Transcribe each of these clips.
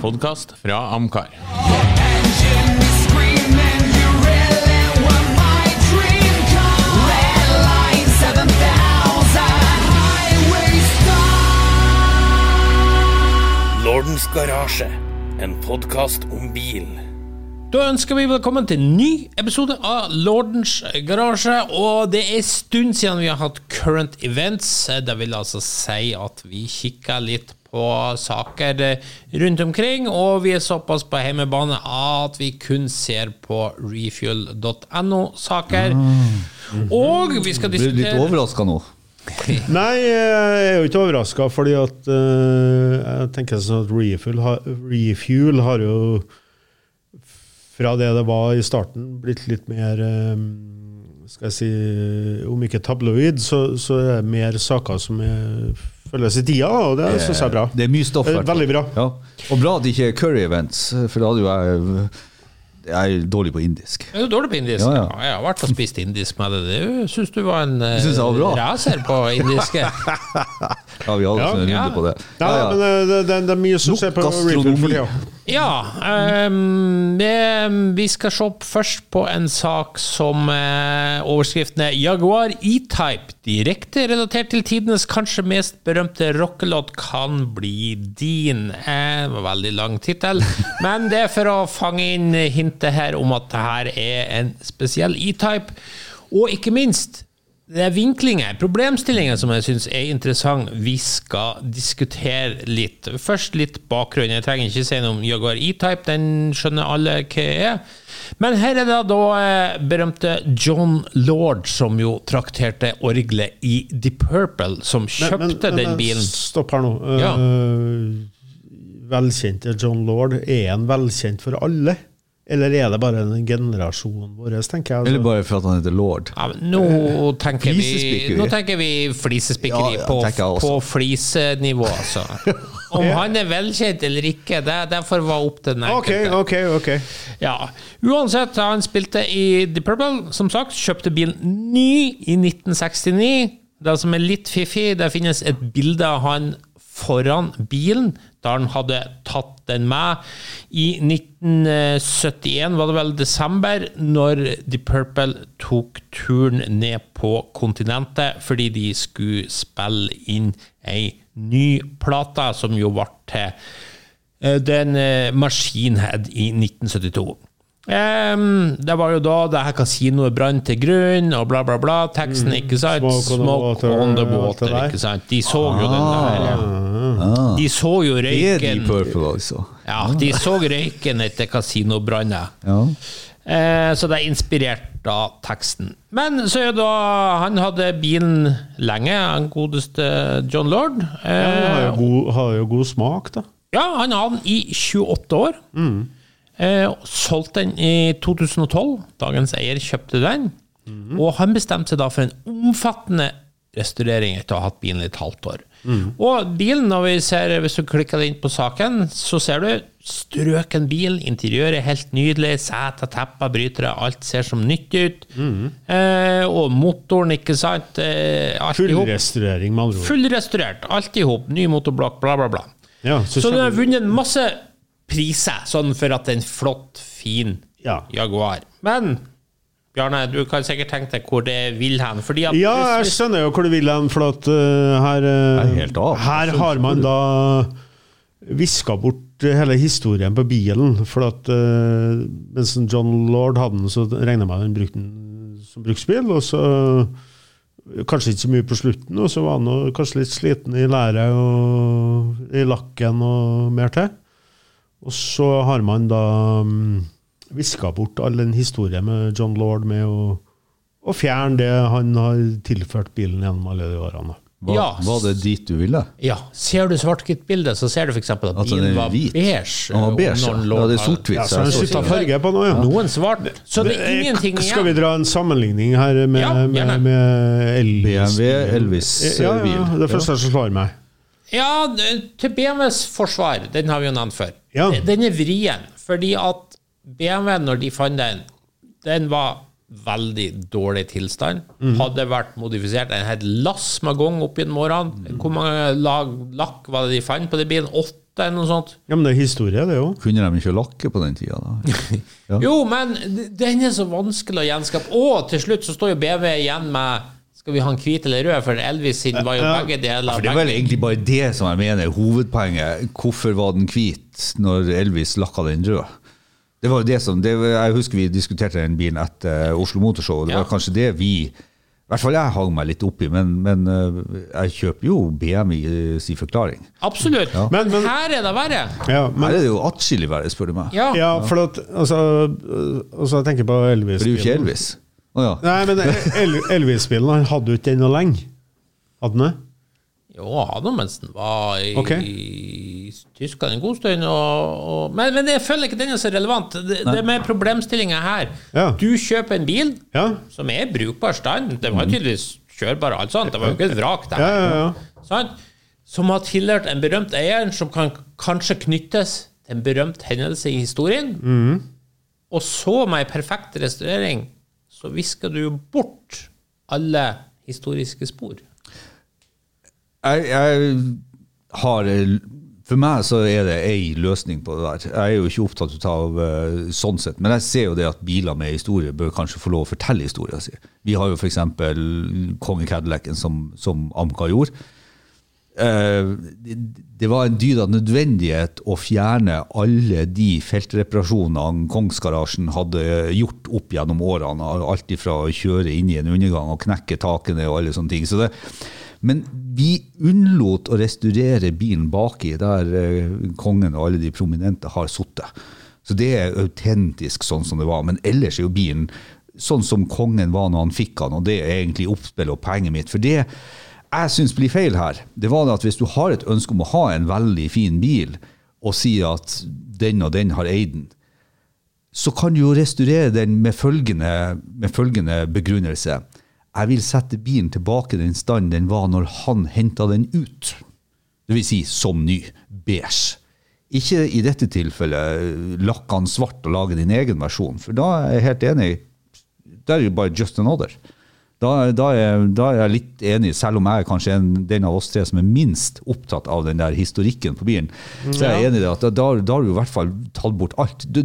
podkast fra Amcar. Engine is screaming, you really were my dream car. Red line 7000, highway star. Lordens garasje, en podkast om bil. Da ønsker vi velkommen til en ny episode av Lordens garasje. Og det er en stund siden vi har hatt current events. Det vil altså si at vi kikker litt på saker rundt omkring. Og vi er såpass på hjemmebane at vi kun ser på refuel.no-saker. Og vi skal Blir du litt diskutere overraska nå? Nei, jeg er jo ikke overraska, fordi at uh, jeg tenker sånn at Refuel har, Refuel har jo fra det det var i starten, blitt litt mer eh, Skal jeg si Om ikke tabloid, så, så er det mer saker som er, følges i tida, og det syns jeg er bra. Det er mye stoff. Eh, veldig bra. Ja. Og bra at det ikke er curry events, for da hadde jo jeg Jeg er dårlig på indisk. Er du dårlig på indisk? Ja, Ja, ja. jeg har vært og spist indisk med det. Det syns du var en var bra. eh, racer på indiske. Ja, vi hadde Ja. en runde Ja. på det. Ja, men eh, det, det, det er mye som skjer på gastronomi. For tida. Ja, Um, vi skal se først på en sak som uh, overskriften er Jaguar E-Type, direkte relatert til tidenes kanskje mest berømte rockelåt, kan bli din. Eh, veldig lang tittel, men det er for å fange inn hintet her om at det her er en spesiell E-Type. Og ikke minst, det er vinklinger, problemstillinger som jeg syns er interessant. Vi skal diskutere litt. Først litt bakgrunn. Jeg trenger ikke si noe om Jaguar E-Type, den skjønner alle hva er. Men her er det da eh, berømte John Lord, som jo trakterte orgelet i The Purple, som kjøpte den bilen. Stopp her nå. Ja. Uh, velkjente John Lord, er han velkjent for alle? Eller er det bare en generasjon vår, tenker jeg? altså? Eller bare for at han heter lord. Ja, men nå tenker vi. Nå tenker vi flisespikkeri Ja, ja, på, på flisenivå, altså. Om han er velkjent eller ikke, det, får være opp til den enkelte. Okay, okay, Ja. Uansett, han spilte i The Purple, som sagt. Kjøpte bilen ny i 1969. Det som er litt fiffig, det finnes et bilde av han foran bilen, da han hadde tatt den med. I 1971 var det vel desember, når The Purple tok turen ned på kontinentet fordi de skulle spille inn ei ny plate, som jo ble til Eh, Den eh, Machine Head i 1972. Ehm, det var jo da det her kasinoet brant til grunn, og bla, bla, bla. Teksten, ikke sant? Mm. Smoke on the water, on the water, ikke sant? De så jo den der De så jo Det er de røyken purple, altså. Ja, de så røyken etter kasinobranner. Ja. Eh, så det er inspirert av teksten. Men så er da Han hadde bilen lenge, han godeste John Lord. Han har Eh, jo god, har jo god smak, da. ja, han hadde den i 28 år. Eh, solgte den i 2012. Dagens eier kjøpte den. Og han bestemte seg da for en omfattende restaurering etter å ha hatt bilen i et halvt år. Og bilen, når vi ser, hvis du klikker inn på saken, så ser du strøken bil. Interiøret er helt nydelig. Seter, tepper, brytere. Alt ser som nytt ut. Eh, og motoren, ikke sant. Eh, hop. Fullrestaurering, med andre ord. Fullrestaurert. Alt i hop. Ny motorblokk, bla, bla, bla. Ja, Så den har vunnet masse priser, sånn for at det er en flott, fin Ja. Jaguar. Men Bjarne, du kan sikkert tenke deg hvor det vil hen. Fordi at Ja, jeg skjønner jo hvor det vil hen, for at uh, her, av. her har man da viska bort hele historien på bilen. For at uh, mens John Lord hadde den, så regna jeg med han brukte den som bruksbil. Og så kanskje ikke så mye på slutten, og så var han kanskje litt sliten i læret og i lakken og mer til. Og så har man da um, viska bort all den historien med John Lord med å, å fjerne det han har tilført bilen gjennom alle de årene. Hva, Ja. var det dit du ville? Ja, Ser du svart-hvitt-bildet, så ser du f.eks. at Altså, bilen den er var hvit. beige. Han var beige, ja. Ja, det er sort-hvitt. Ja, så han skifta farge på noe, ja. Noen svart. Så det er ingenting Skal vi dra en sammenligning her med, Ja, med, med Elvis? BMW Elvis-bil. Ja, ja, det første som slår meg. Ja, til BMWs forsvar, den har vi jo nevnt før. Ja. Den er vrien, fordi at BMW, når de fant den, den var veldig dårlig tilstand. Mm. Hadde vært modifisert en hel lass med gang opp gjennom årene. Mm. Hvor mange lag lakk var det de fant på den bilen? Åtte? eller noe sånt. Ja, men det er historie, det òg. Kunne de ikke lakke på den tida, da? Ja. Jo, men den er så vanskelig å gjenskape. Og til slutt så står jo BMW igjen med Skal vi ha en hvit eller rød? For Elvis sin var jo Ja. begge deler. For Det er vel egentlig bare det som jeg mener er hovedpoenget. Hvorfor var den hvit når Elvis lakka den rød? Det var jo det som, det, Jeg husker vi diskuterte den bilen etter Oslo Motorshow. Det Ja. var kanskje det vi I hvert fall jeg hang meg litt oppi, men, men øh, jeg kjøper jo BMI sin forklaring. Absolutt. Men- men- her er det verre. Ja, Her er det jo atskillig verre, spør du meg. Ja. ja, for at altså, altså, Jeg tenker på Elvis. For det er jo ikke Elvis. Å ja. Nei, men El- Elvis-bilen han hadde jo ikke den noe lenge. Hadde han det? Jo, hadde han mens den var i, okay. i Tyskland en god stund. Og, og, men, men jeg føler ikke den er så relevant. Det, det med problemstillinga her. Ja. Du kjøper en bil Ja. som er i brukbar stand. Den var tydeligvis kjørbar, alt sånt. Det var jo ikke et vrak. det Ja, her. ja, ja. Sant? Som har tilhørt en berømt eier, som kan kanskje knyttes til en berømt hendelse i historien. Mm. Og så, med ei perfekt restaurering, så visker du jo bort alle historiske spor. jeg, jeg har For meg så er det ei løsning på det der. Jeg er jo ikke opptatt av uh, sånn sett, men jeg ser jo det at biler med historie bør kanskje få lov å fortelle historien sin. Vi har jo f.eks. konge Cadillacen som, som Amca gjorde. Eh, det, var en dyd av nødvendighet å fjerne alle de feltreparasjonene Kongsgarasjen hadde gjort opp gjennom årene. Alt ifra å kjøre inn i en undergang og knekke takene og alle sånne ting. Så det, men vi unnlot å restaurere bilen baki der eh, kongen og alle de prominente har sittet. Så det er autentisk sånn som det var. Men ellers er jo bilen sånn som kongen var når han fikk han, og det er egentlig oppspillet og poenget mitt. For det jeg syns blir feil her, det var at hvis du har et ønske om å ha en veldig fin bil, og sier at den og den har eid den, så kan du jo restaurere den med følgende, med følgende begrunnelse. Jeg vil sette bilen tilbake i den stand den var når han henta den ut. Vil si som ny. Beige. Ikke i dette tilfellet lakke den svart og lage din egen versjon, for da er jeg helt enig. Da er det bare just another. Da, da, er, da er jeg litt enig, selv om jeg er kanskje en, den av oss tre som er minst opptatt av den der historikken på bilen. Så jeg er enig i det at da, da, da har du i hvert fall tatt bort alt. Du,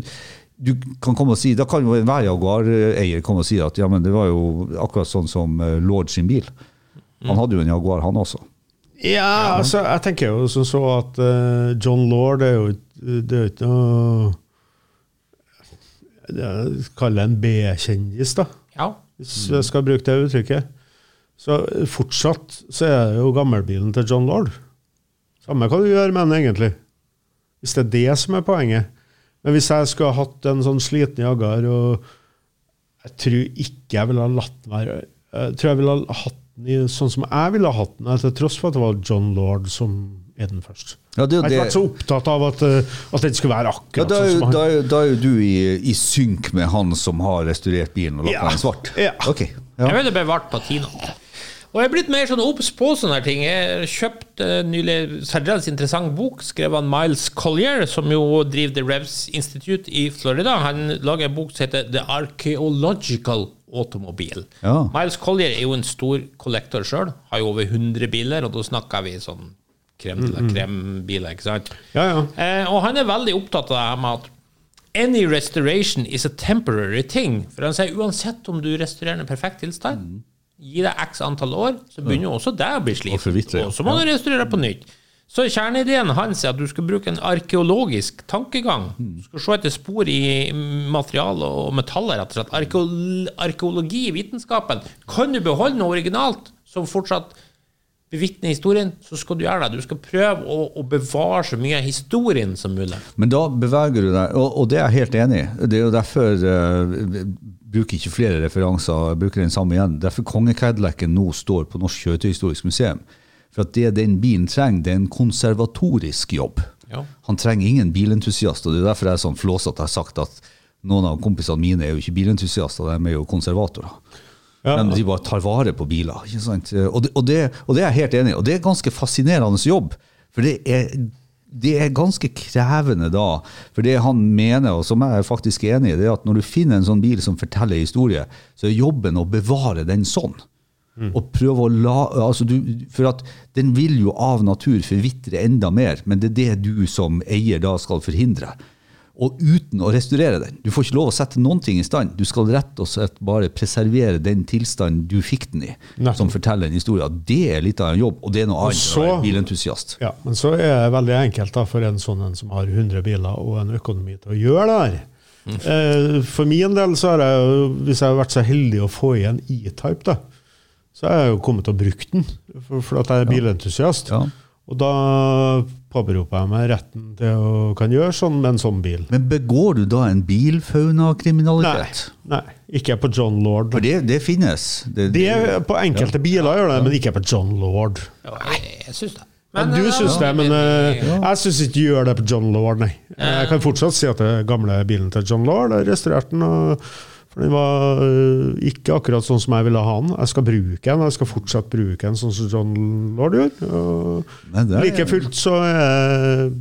du kan komme og si, Da kan jo enhver Jaguar-eier komme og si at ja, men det var jo akkurat sånn som eh, Lord sin bil. Han hadde jo en Jaguar, han også. Ja, altså, jeg tenker jo som så at uh, John Lord er jo det er ikke noe er- Kall det en B-kjendis, da. Hvis jeg skal bruke det uttrykket. Så fortsatt så er det jo gammelbilen til John Lord. Samme hva du gjør med den, egentlig. Hvis det er det som er poenget. Men hvis jeg skulle ha hatt en sånn sliten Jaguar, og jeg tror ikke jeg ville ha latt være Jeg tror jeg ville ha hatt den i sånn som jeg ville ha hatt den, til tross for at det var John Lord som er den først. Ja, det Jeg har ikke vært så opptatt av at, eh, at den skulle være akkurat ja, er sånn som han. da, er jo- da er jo du i, i synk med han som har restaurert bilen og lagt Ja. den svart. Ja. Ok. Jeg Ja. ville bevart patina. Og jeg er blitt mer sånn obs på sånne her ting. Jeg kjøpte nylig en særdeles interessant bok skrevet av Miles Collier, som jo driver The Revs Institute i Florida. Han lager en bok som heter The Archaeological Automobile. Ja. Miles Collier er jo en stor kollektor sjøl, har jo over 100 biler, og da snakker vi sånn krem til mm. krembiler, ikke sant? Ja, ja. Eh, og han er veldig opptatt av det her med at any restoration is a temporary thing. For han sier uansett om du restaurerer en perfekt tilstand, gi deg x antall år, så begynner jo også det å bli Og ja. Og så må du restaurere på nytt. Så kjerneideen hans er at du skal bruke en arkeologisk tankegang. Du skal se etter spor i materiale og metaller, rett og slett. Arkeologi vitenskapen. Kan du beholde noe originalt som fortsatt bevitner historien, så skal du gjøre det. Du skal prøve å, å bevare så mye av historien som mulig. Men da beveger du deg, og, og det er jeg helt enig i. Det er jo derfor uh, bruker ikke flere referanser, jeg bruker den samme igjen. Derfor Konge-Cadillacen nå står på Norsk Kjøretøyhistorisk museum. For at det den bilen trenger, det er en konservatorisk jobb. Ja. Han trenger ingen bilentusiast, og det er derfor jeg er sånn flåsete har sagt at noen av kompisene mine er jo ikke bilentusiaster, de er jo konservatorer. Ja. De, de bare tar vare på biler. ikke sant? Og det, og, det, og det er jeg helt enig i. Og det er ganske fascinerende jobb. For det er, det er ganske krevende da. For det han mener, og som jeg er faktisk enig i, det er at når du finner en sånn bil som forteller historie, så er jobben å bevare den sånn. Og prøve å la altså du, For at den vil jo av natur forvitre enda mer, men det er det du som eier da skal forhindre. Og uten å restaurere den. Du får ikke lov å sette noen ting i stand. Du skal rett og slett bare preservere den tilstanden du fikk den i, Nei. som forteller en historie. Det er litt av en jobb, og det er noe annet enn å være bilentusiast. Ja, men så er det veldig enkelt da, for en sånn en som har 100 biler og en økonomi til å gjøre det her. Mm. Eh, for min del, så har jeg, hvis jeg har vært så heldig å få i en E-Type, da, så har jeg jo kommet til å bruke den, for, for at jeg er bilentusiast. Ja. Og da påberoper jeg meg retten til å kan gjøre sånn med en sånn bil. Men begår du da en Nei, bilfaunakriminalitet? nei, ikke på John Lord. For det, det finnes. Det, Det er på enkelte biler gjør det, men ikke på John Lord. Ja, jeg, jeg syns det. Ja, du eh, syns det, men eh, jeg syns ikke du gjør det på John Lord, nei. Jeg kan fortsatt si at det er gamle bilen til John Lord. er restaurert den, og, for den var eh, ikke akkurat sånn som jeg ville ha den. Jeg skal bruke den, jeg skal fortsatt bruke den sånn som John Lord er- like fullt så er,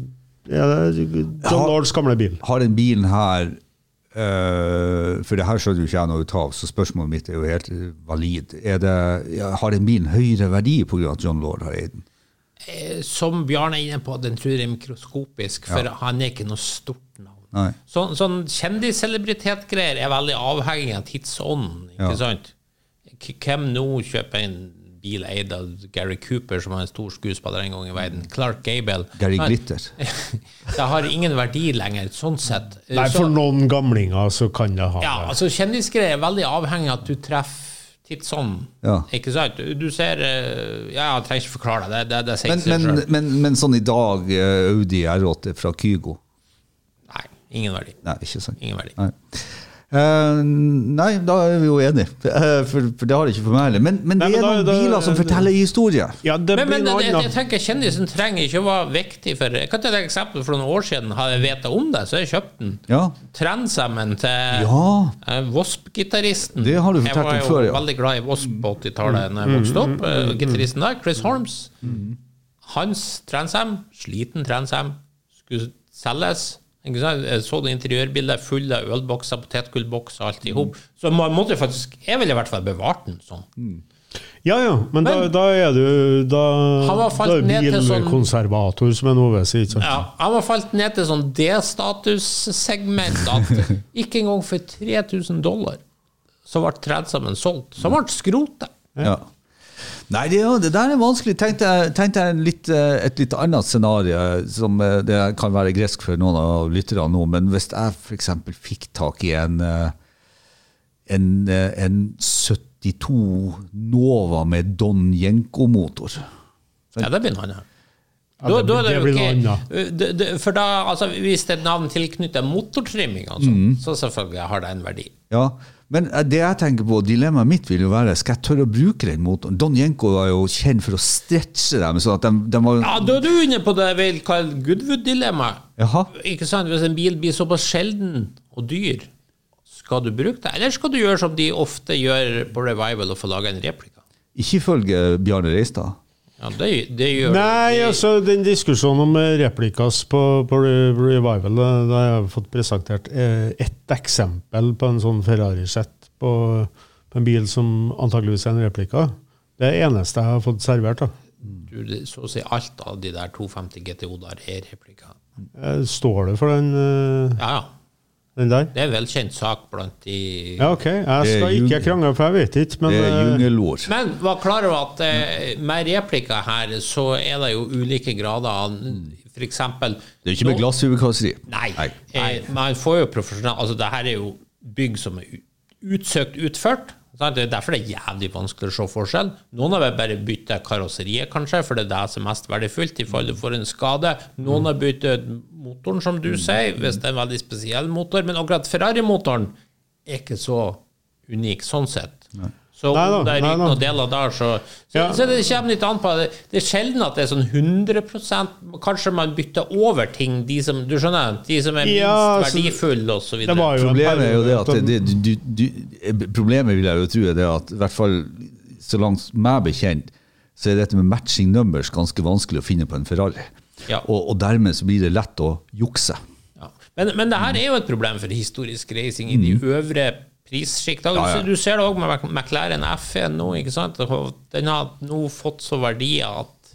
er det John Ja. Lords gamle bil. har den bilen her Uh, For det her skjønner jo ikke jeg noe av, så spørsmålet mitt er jo helt valid. Er det, har den bilen høyere verdi pga. at John Lord har eid den? Eh, Som Bjarne er inne på, den tror jeg er mikroskopisk, for han er ikke noe stort Nei. Sånn, sånn kjendiscelebritetgreier er veldig avhengig av tidsånden, ikke Ja. sant? Hvem nå kjøper en bil eid av Gary Cooper, som var en stor skuespiller en gang i verden? Clark Gable. Gary Glitter. det har ingen verdi lenger, sånn sett. Nei, Så- for noen gamlinger så kan det ha ja, det. altså Kjendisgreier er veldig avhengig av at du treffer tidsånden. Ja. Ikke sant? Du, ser eh, Ja, jeg trenger ikke forklare det. Det, det, det Men, men, men, men sånn i dag, eh, Audi R8 fra Kygo ingen verdi. Nei, ikke sant. Ingen verdi. Nei. Uh, nei, da er vi jo enige, Uh, for, for det har det ikke for meg heller. Men, men det Nei, men er da- noen da- biler som forteller historier. Ja, det Men, men jeg, jeg tenker Kjendisen trenger ikke å være viktig for Jeg kan ta et eksempel for noen år siden. Hadde jeg vite om det, så hadde jeg kjøpt den. Ja, Transammen til Ja. uh, Wasp-gitaristen. Det har du fortalt om Jeg før, var ja. jo veldig glad i Wasp på 80-tallet da jeg vokste opp. Uh, Gitaristen der, Chris Holmes. Hans Transam, sliten Transam, skulle selges. Ikke sant? Jeg så det interiørbildet full av ølbokser, potetgullbokser, alt i hop. Så man måtte faktisk Jeg ville i hvert fall bevart den sånn. Ja, ja, men, da, Men- da er du Da, Han var falt da er ned til sånn- bilkonservator, som en noe ikke sant? Ja, han var falt ned til sånn D-statussegment at ikke engang for 3000 dollar så ble Transamen solgt. Så ble skrota. Ja. Nei, det, det der er vanskelig. Tenkte jeg, tenkte jeg litt, eh, et litt annet scenario, som eh, det kan være gresk for noen av lytterne nå, men hvis jeg f.eks. fikk tak i en, eh, en, eh, en 72 Nova med Don Jenko-motor Ja, det noe annet. Ja, det blir- det blir noe annet. For da, altså, hvis det er navn tilknyttet motortrimming, altså, mm. så selvfølgelig har det en verdi. Ja, men eh, det jeg tenker på, dilemmaet mitt vil jo være skal jeg tørre å bruke den motoren. Don Jenko var jo kjent for å stretche dem. sånn at de, de var Ja, Da er du inne på det jeg vil kalle Goodwood-dilemmaet. Ikke sant? Hvis en bil blir såpass sjelden og dyr, skal du bruke det? Eller skal du gjøre som de ofte gjør på Revival, og få lage en replika? Ikke ifølge Bjarne Reistad. Ja, det, det gjør Nei, det. altså den diskusjonen om eh, replikas på, på Revival, da, da har jeg fått presentert eh, ett eksempel på en sånn Ferrari-sett på, på en bil som antageligvis er en replika. Det er det eneste jeg har fått servert. da. Du, det- så å si alt av de der 250 GTO der er replika. Eh, Står det for den, Uh... Ja, ja. Den der? Det er en velkjent sak blant de Ja, OK. Jeg skal ikke krangle, for jeg vet ikke. Men Det er eh, jungelord. Men var klar over at eh, med replikker her, så er det jo ulike grader av For eksempel Det er jo ikke med glasshuekasseri. Nei. Nei. Eh, man får jo profesjonell Altså, det her er jo bygg som er u- utsøkt utført. Det er derfor det er jævlig vanskelig å se forskjell. Noen har bare bytta karosseriet, kanskje, for det er det som er mest verdifullt i fall du får en skade. Noen har byttet motoren, som du sier, hvis det er en veldig spesiell motor. Men akkurat Ferrari-motoren er ikke så unik sånn sett. Så Nei om det er noen deler der, så, så, Ja. så det kommer litt an på det. Det er sjelden at det er sånn 100% Kanskje man bytter over ting, de som, du skjønner, de som er minst Ja, altså, verdifulle, videre. Problemet er jo det at det, det, du, du, Problemet vil jeg jo tro er det at i hvert fall så langt meg bekjent, så er dette med matching numbers ganske vanskelig å finne på en Ferrari. Ja. Og, og dermed så blir det lett å jukse. Ja. Men, men det her er jo et problem for historisk racing i de Mm. øvre prissjikt. Ja, ja. Du ser det òg med McLaren F1 nå. ikke sant? Den har nå fått så verdier at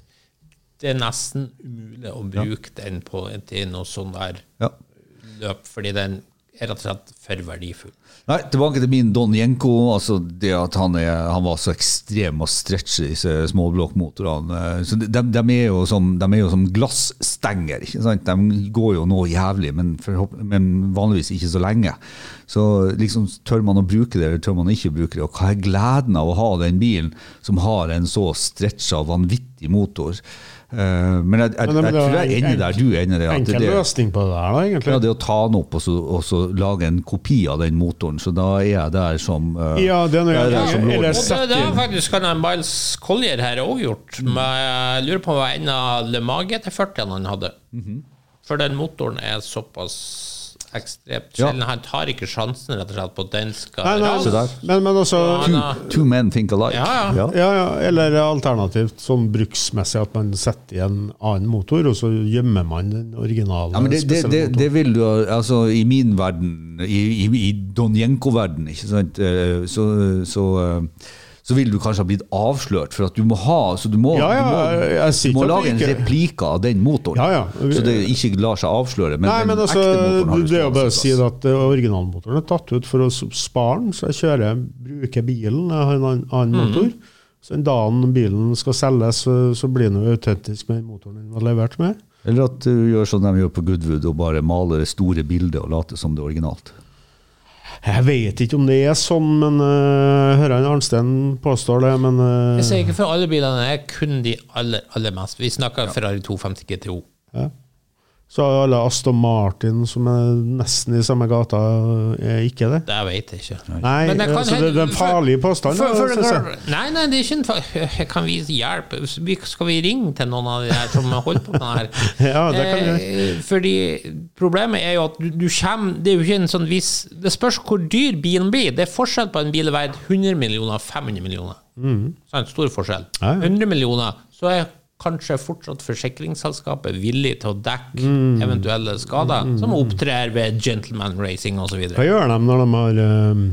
det er nesten umulig å bruke den på, til noe sånn der løp, fordi den er rett og slett for verdifull. Nei, tilbake til min Don Jenko. Altså det at han, er, han var så ekstrem og stretche disse småblokkmotorene. Så de, de, er jo som, de er jo som glassstenger. ikke sant? De går jo nå jævlig, men, men vanligvis ikke så lenge. Så liksom tør man å bruke det, eller tør man ikke bruke det? Og hva er gleden av å ha den bilen som har en så stretcha, vanvittig motor? Eh, men jeg, jeg, Men det- jeg, tror er jeg ender enk- der du ender. det, at Enkel det- løsning på det der, da, egentlig. ja, det å ta den opp og så, og så lage en kopi av den motoren, så da er jeg der som uh, Ja, det er noe jeg jeg- der som eller. Og det, har faktisk han en Miles Collier her òg gjort. Men jeg lurer på om det var en av Le Mage til 40 han hadde. For den motoren er såpass ekstremt Ja. Han tar ikke sjansen rett og slett på at den skal Nei, nei, men, men også Ja, two, two men think alike. Ja, ja. Ja, ja, eller alternativt sånn bruksmessig at man setter i en annen motor, og så gjemmer man den originale. Ja, men det, det, det, det vil du altså I min verden, i, i, i Donjenko-verden, ikke sant, eh, så, så, eh, så vil du kanskje ha blitt avslørt, for at du må ha så Du må, Ja, ja, du må, jeg du må lage en replike replika av den motoren, Ja, ja. så det ikke lar seg avsløre. Men Nei, men altså, det er jo bare å si at eh, originalmotoren er tatt ut for å spare den, så jeg kjører, bruker bilen, jeg har en annen, Mhm. motor. Så den dagen bilen skal selges, så, så blir den jo autentisk med den motoren den var levert med. Eller at du gjør som de gjør på Goodwood, og bare maler det store bildet og later som det er originalt. Jeg vet ikke om det er sånn, men uh, hører han Arnstein påstår det, men uh, Jeg sier ikke for alle bilene, jeg er kun de aller, aller mest. Vi snakker Ferrari 250 GTO. ja. Så alle Aston Martin, som er nesten i samme gata, er ikke det. Det vet jeg ikke. Nei, Men det kan altså, det, det er en farlig påstand. For, for, for, nei, nei, det er ikke en farlig Jeg kan vise hjelp. Skal vi ringe til noen av de her som holder på med det her? Ja, det kan vi Eh, Fordi problemet er jo at du, du kommer Det er jo ikke en sånn viss Det spørs hvor dyr bilen blir. Det er forskjell på en bil verdt 100 millioner og 500 millioner. Sant? Stor forskjell. Mm. Ja, ja. 100 millioner, så er kanskje fortsatt forsikringsselskapet villig til å dekke Mm. eventuelle skader, som opptrer ved gentleman racing osv. Hva gjør de når de har um,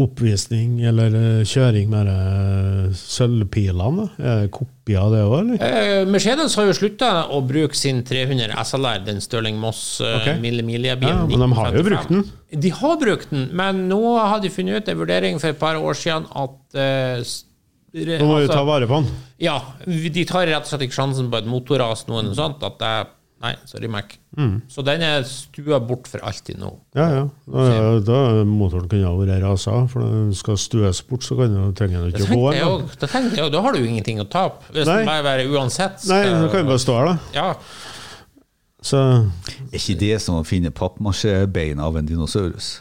oppvisning eller eh, kjøring med uh, sølvpilene? Er det kopi av det òg, eller? Eh, Mercedes har jo slutta å bruke sin 300 SLR, den Stirling Moss uh, okay. Mille Milia-bilen. Ja, men de har jo brukt den. De har brukt den, men nå har de funnet ut en vurdering for et par år siden at re- Nå må vi altså- ta vare på han. Ja, de tar rett og slett ikke sjansen på et motorras nå noe sånt. At det, nei, sorry, Mac. Mm. Så den er stua bort for alltid nå. Ja, ja. Da, da motoren kunne ha vært rasa, for når den skal stues bort, så kan den, trenger den ikke å gå. jeg også- Da jeg da har du jo ingenting å tape. Hvis Nei. den bare være uansett Nei, da den kan jo bare stå her, da. ja. Så Er ikke det som å finne pappmasjébein av en dinosaurus?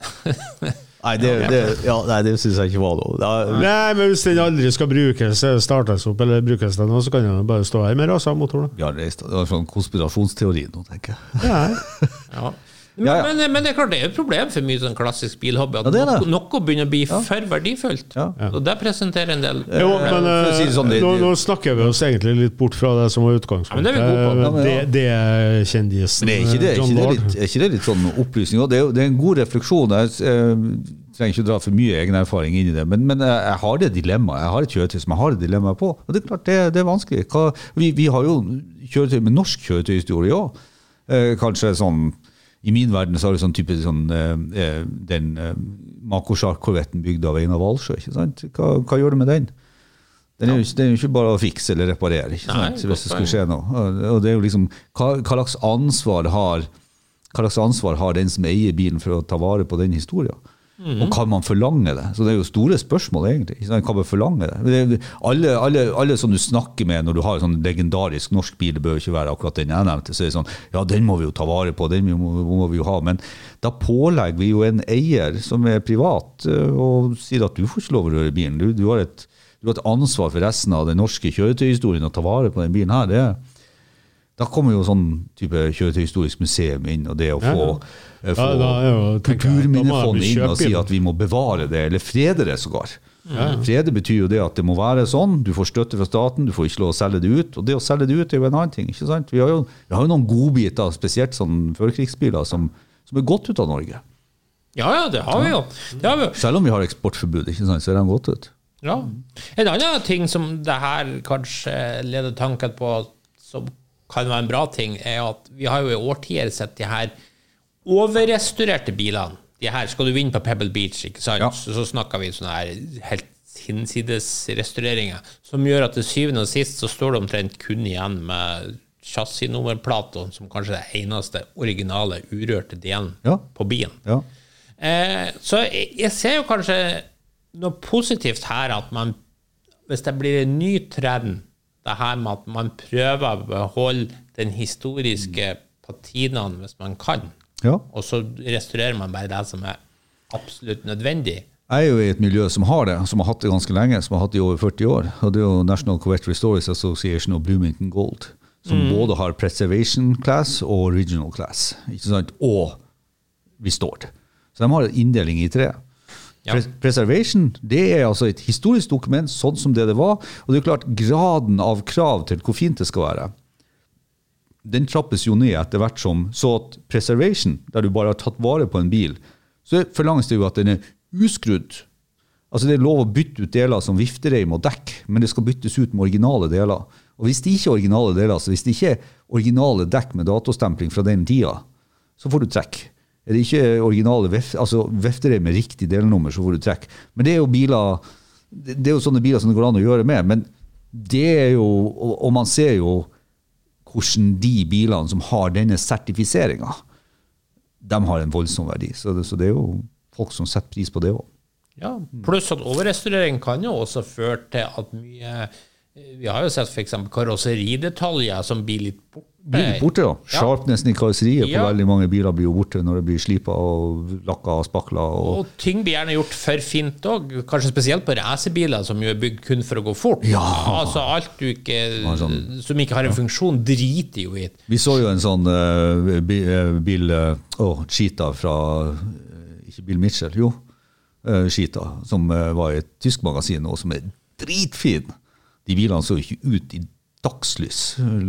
Nei, det, det, ja, nei, det syns jeg ikke var noe. Da- Nei, men hvis den aldri skal brukes, eh, startes opp eller brukes den nå, så kan den bare stå her med rasa motor, da. Vi har reist, det er sånn konspirasjonsteori nå, tenker jeg. Nei. Ja. Men, Ja, ja. Men, men det er klart det er et problem for mye sånn klassisk bilhobby. At Ja, det det. noe, noe begynner å bli for verdifullt. Ja. Og det presenterer en del Jo, men si eh, sånn, det- nå, nå snakker vi oss egentlig litt bort fra det som var utgangspunktet. Ja, det er. Eh, Det, det er kjendisen Men er ikke det, er ikke det, litt, er ikke det litt sånn opplysning? Det, er det er en god refleksjon. Jeg eh, trenger ikke å dra for mye egen erfaring inn i det, men, men jeg har det dilemmaet. Jeg har et kjøretøy som jeg har et dilemma på. Og det er klart, det, det er vanskelig. Hva, vi, vi har jo kjøretøy med norsk kjøretøyhistorie òg. Eh, kanskje sånn I min verden så er det sånn type sånn eh, eh, den eh, Makosjark-korvetten bygd av Einar sant? Hva, hva gjør du med den? Den er, jo, ikke- den er jo ikke bare å fikse eller reparere. ikke sant? Nei? Hvis det skulle skje noe. Og- Og det er jo liksom, hva, hva slags ansvar har hva slags ansvar har den som eier bilen for å ta vare på den historien? Og kan man forlange det? Så Det er jo store spørsmål, egentlig. Kan man forlange det? alle, alle, alle som du snakker med når du har en sånn legendarisk norsk bil, det bør jo ikke være akkurat den jeg nevnte, så er det sånn Ja, den må vi jo ta vare på, den må, må vi jo ha. Men da pålegger vi jo en eier som er privat, eh, og sier at du får ikke lov å røre bilen. Du, du, har et, du har et ansvar for resten av den norske kjøretøyhistorien å ta vare på den bilen her. det er da kommer jo sånn type kjøretøyhistorisk museum inn, og det å få, ja. eh, få Ja, er Kulturminnefondet inn og si at vi må bevare det, eller frede det sågar. Frede betyr jo det at det må være sånn, du får støtte fra staten, du får ikke lov å selge det ut. Og det å selge det ut er jo en annen ting. ikke sant? Vi har jo, vi har jo noen godbiter, spesielt sånn førkrigsbiler, som, som er gått ut av Norge. Ja, ja, det har vi jo. Har vi. Selv om vi har eksportforbud, ikke sant, ser de godt ut. Ja. En annen ting som det her kanskje leder tanken på, som kan være en bra ting, er at vi har jo i årtier sett de her overrestaurerte bilene. De her, Skal du vinne på Pebble Beach, ikke sant? Ja. så, så snakker vi sånne her helt hinsides restaureringer, som gjør at til syvende og sist så står det omtrent kun igjen med chassisnummerplater, som kanskje er det eneste originale, urørte delen Ja. på bilen. Ja. Eh, så jeg, jeg ser jo kanskje noe positivt her, at man Hvis det blir en ny trend, det her med at man prøver å beholde den historiske patinaen hvis man kan, Ja. og så restaurerer man bare det som er absolutt nødvendig. Jeg er jo i et miljø som har det, som har hatt det ganske lenge, som har hatt det i over 40 år. Og det er jo National Corvette Restorers Association og Bloomington Gold, som både har preservation class og original class. ikke sant? Og restored. Så de har en inndeling i tre. Ja. Pres preservation det er altså et historisk dokument, sånn som det det var. Og det er klart, graden av krav til hvor fint det skal være, den trappes jo ned etter hvert som Så at preservation, der du bare har tatt vare på en bil, så forlanges det jo at den er uskrudd. Altså Det er lov å bytte ut deler som viftereim og dekk, men det skal byttes ut med originale deler. Og Hvis det ikke er originale deler, så hvis det ikke er originale dekk med datostempling fra den tida, så får du trekk. Er det ikke originale altså viftereim med riktig delnummer, så får du trekk. Men det er jo biler det er jo sånne biler som det går an å gjøre med. Men det er jo og man ser jo hvordan de bilene som har denne sertifiseringa, de har en voldsom verdi. Så det, så det er jo folk som setter pris på det òg. Ja, Pluss at overrestaurering kan jo også føre til at mye Vi har jo sett f.eks. karosseridetaljer som blir litt borte. Blir borte, da. Ja. Sharpnessen i karosseriet på Ja. veldig mange biler blir jo borte når det blir slipa og lakka og spakla. Og, Og ting blir gjerne gjort for fint òg, kanskje spesielt på racerbiler som jo er bygd kun for å gå fort. Ja. Altså alt du ikke, sånn- som ikke har en funksjon, driter jo i. vi så jo en sånn uh, eh, bil Å, uh, Cheetah fra eh, Ikke Bill Mitchell, jo. Uh, Cheetah, som eh, var i et tysk magasin nå, som er dritfin. De bilene så jo ikke ut i dagslys,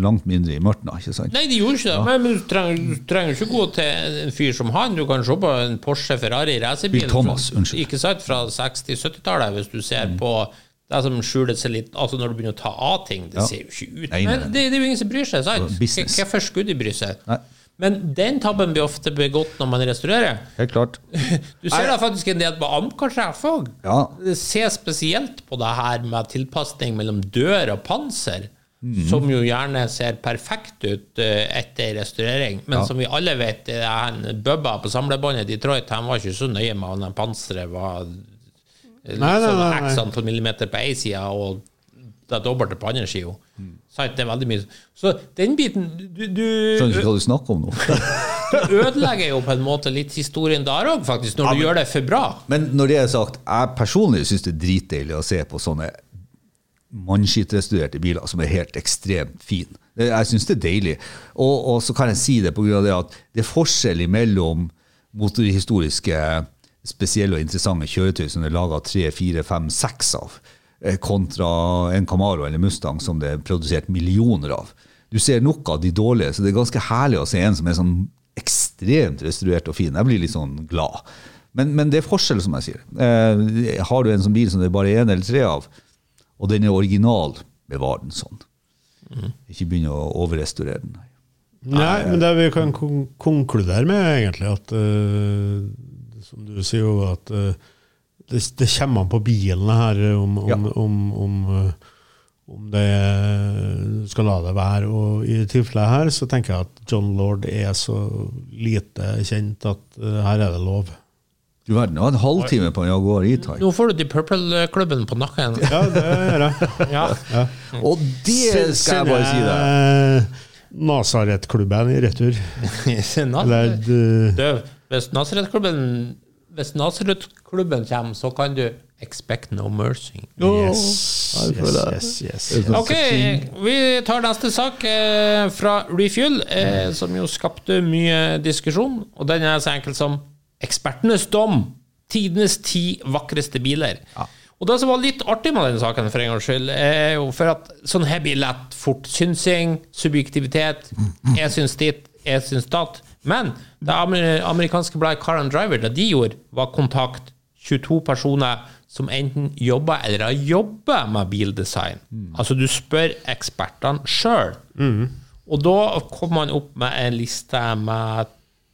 langt mindre i mørket. ikke sant? Nei, de gjorde ikke det, men, men du trenger, trenger ikke gå til en fyr som han. Du kan se på en Porsche Ferrari racerbil fra- ikke sant, fra 60-70-tallet, hvis du ser på det som skjuler seg litt Altså når du begynner å ta av ting, det Ja. ser jo ikke ut Nei, nei, Men det, det er jo ingen som bryr seg, sant? Hvorfor skulle de bry seg? Nei. Men den tabben blir ofte begått når man restaurerer. Helt klart. Du ser da faktisk en del på Amcar-sjef òg. Ja. Se spesielt på det her med tilpasning mellom dør og panser, Mhm. som jo gjerne ser perfekt ut eh, etter restaurering, men som vi alle vet, han Bubba på samlebåndet i Detroit han var ikke så nøye med om panseret var sånn nei. x antall millimeter på én side og det dobbelte på andre sida. Mm. Sant, Det er veldig mye Så den biten du, du, Skjønner ikke hva du snakker om nå. du ødelegger jo på en måte litt historien der òg, faktisk, når du gjør det for bra. Men når det er sagt, jeg personlig syns det er dritdeilig å se på sånne mannskittrestaurerte biler som er helt ekstremt fine. Jeg syns det er deilig. Og, og så kan jeg si det av det at det er forskjell mellom motorhistoriske spesielle og interessante kjøretøy som det er laga tre, fire, fem, seks av, eh, kontra en Camaro eller Mustang som det er produsert millioner av. Du ser nok av de dårlige, så det er ganske herlig å se en som er sånn ekstremt restaurert og fin. Jeg blir litt sånn glad. Men, men det er forskjell, som jeg sier. Eh, har du en sånn bil som det er bare én eller tre av, og den er original, bevar den sånn. Ikke begynne å overrestaurere den. Nei, men det vi kan kon konkludere med, egentlig, at uh, Som du sier jo, at uh, det, det kommer an på bilen her, om, om, Ja. om, om, eh, om det skal la det være. Og i tilfellet her så tenker jeg at John Lord er så lite kjent at uh, her er det lov. Du verden, jeg var en halvtime på en Jaguar E-Type. Nå får du de Purple-klubben på nakken. Ja, det gjør jeg. Ja. Og det skal jeg bare si deg! deg. Nazaret-klubben i retur. Eller du, Du, hvis Nasaret-klubben Hvis Nasaret-klubben kommer, så kan du expect no mercy. Yes, yes, yes, yes. Ok, vi tar neste sak eh, fra Refuel, eh, som jo skapte mye diskusjon. Og den er så enkel som ekspertenes dom. Tidenes ti vakreste biler. Og det som var litt artig med denne saken, for en gangs skyld, er jo for at sånn her blir lett fort synsing, subjektivitet. Jeg syns ditt, jeg syns datt. Men det amerikanske bladet Car and Driver, det de gjorde, var kontakt 22 personer som enten jobber eller har jobbet med bildesign. Altså, du spør ekspertene sjøl. Og da kom man opp med en liste med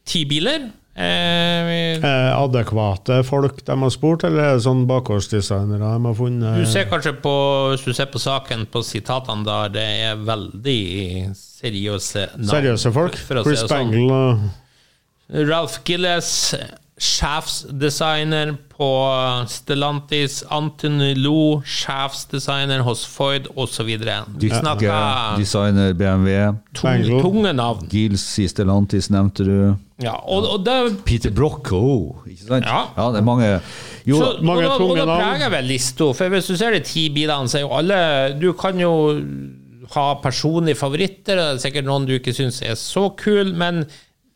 ti biler. Eh, Eh, adekvate folk de har spurt, eller er det sånn bakgårdsdesignere de har funnet? Du ser kanskje på, hvis du ser på saken, på sitatene der, det er veldig seriøse navn. Seriøse folk? Chris sånn. Bangle og Ralph Gilles, sjefsdesigner på Stellantis, Antony Lo, sjefsdesigner hos Ford, osv. Vi Dykke, snakker designer BMW. tunge, tunge navn. Gils i Stellantis nevnte du. Ja, og, og det Peter Brocco, oh, ikke sant? Ja. det er mange Jo, så, mange og da, tunge og da preger vel lista, for hvis du ser de ti bilene, så er jo alle Du kan jo ha personlige favoritter, og det er sikkert noen du ikke syns er så kul, men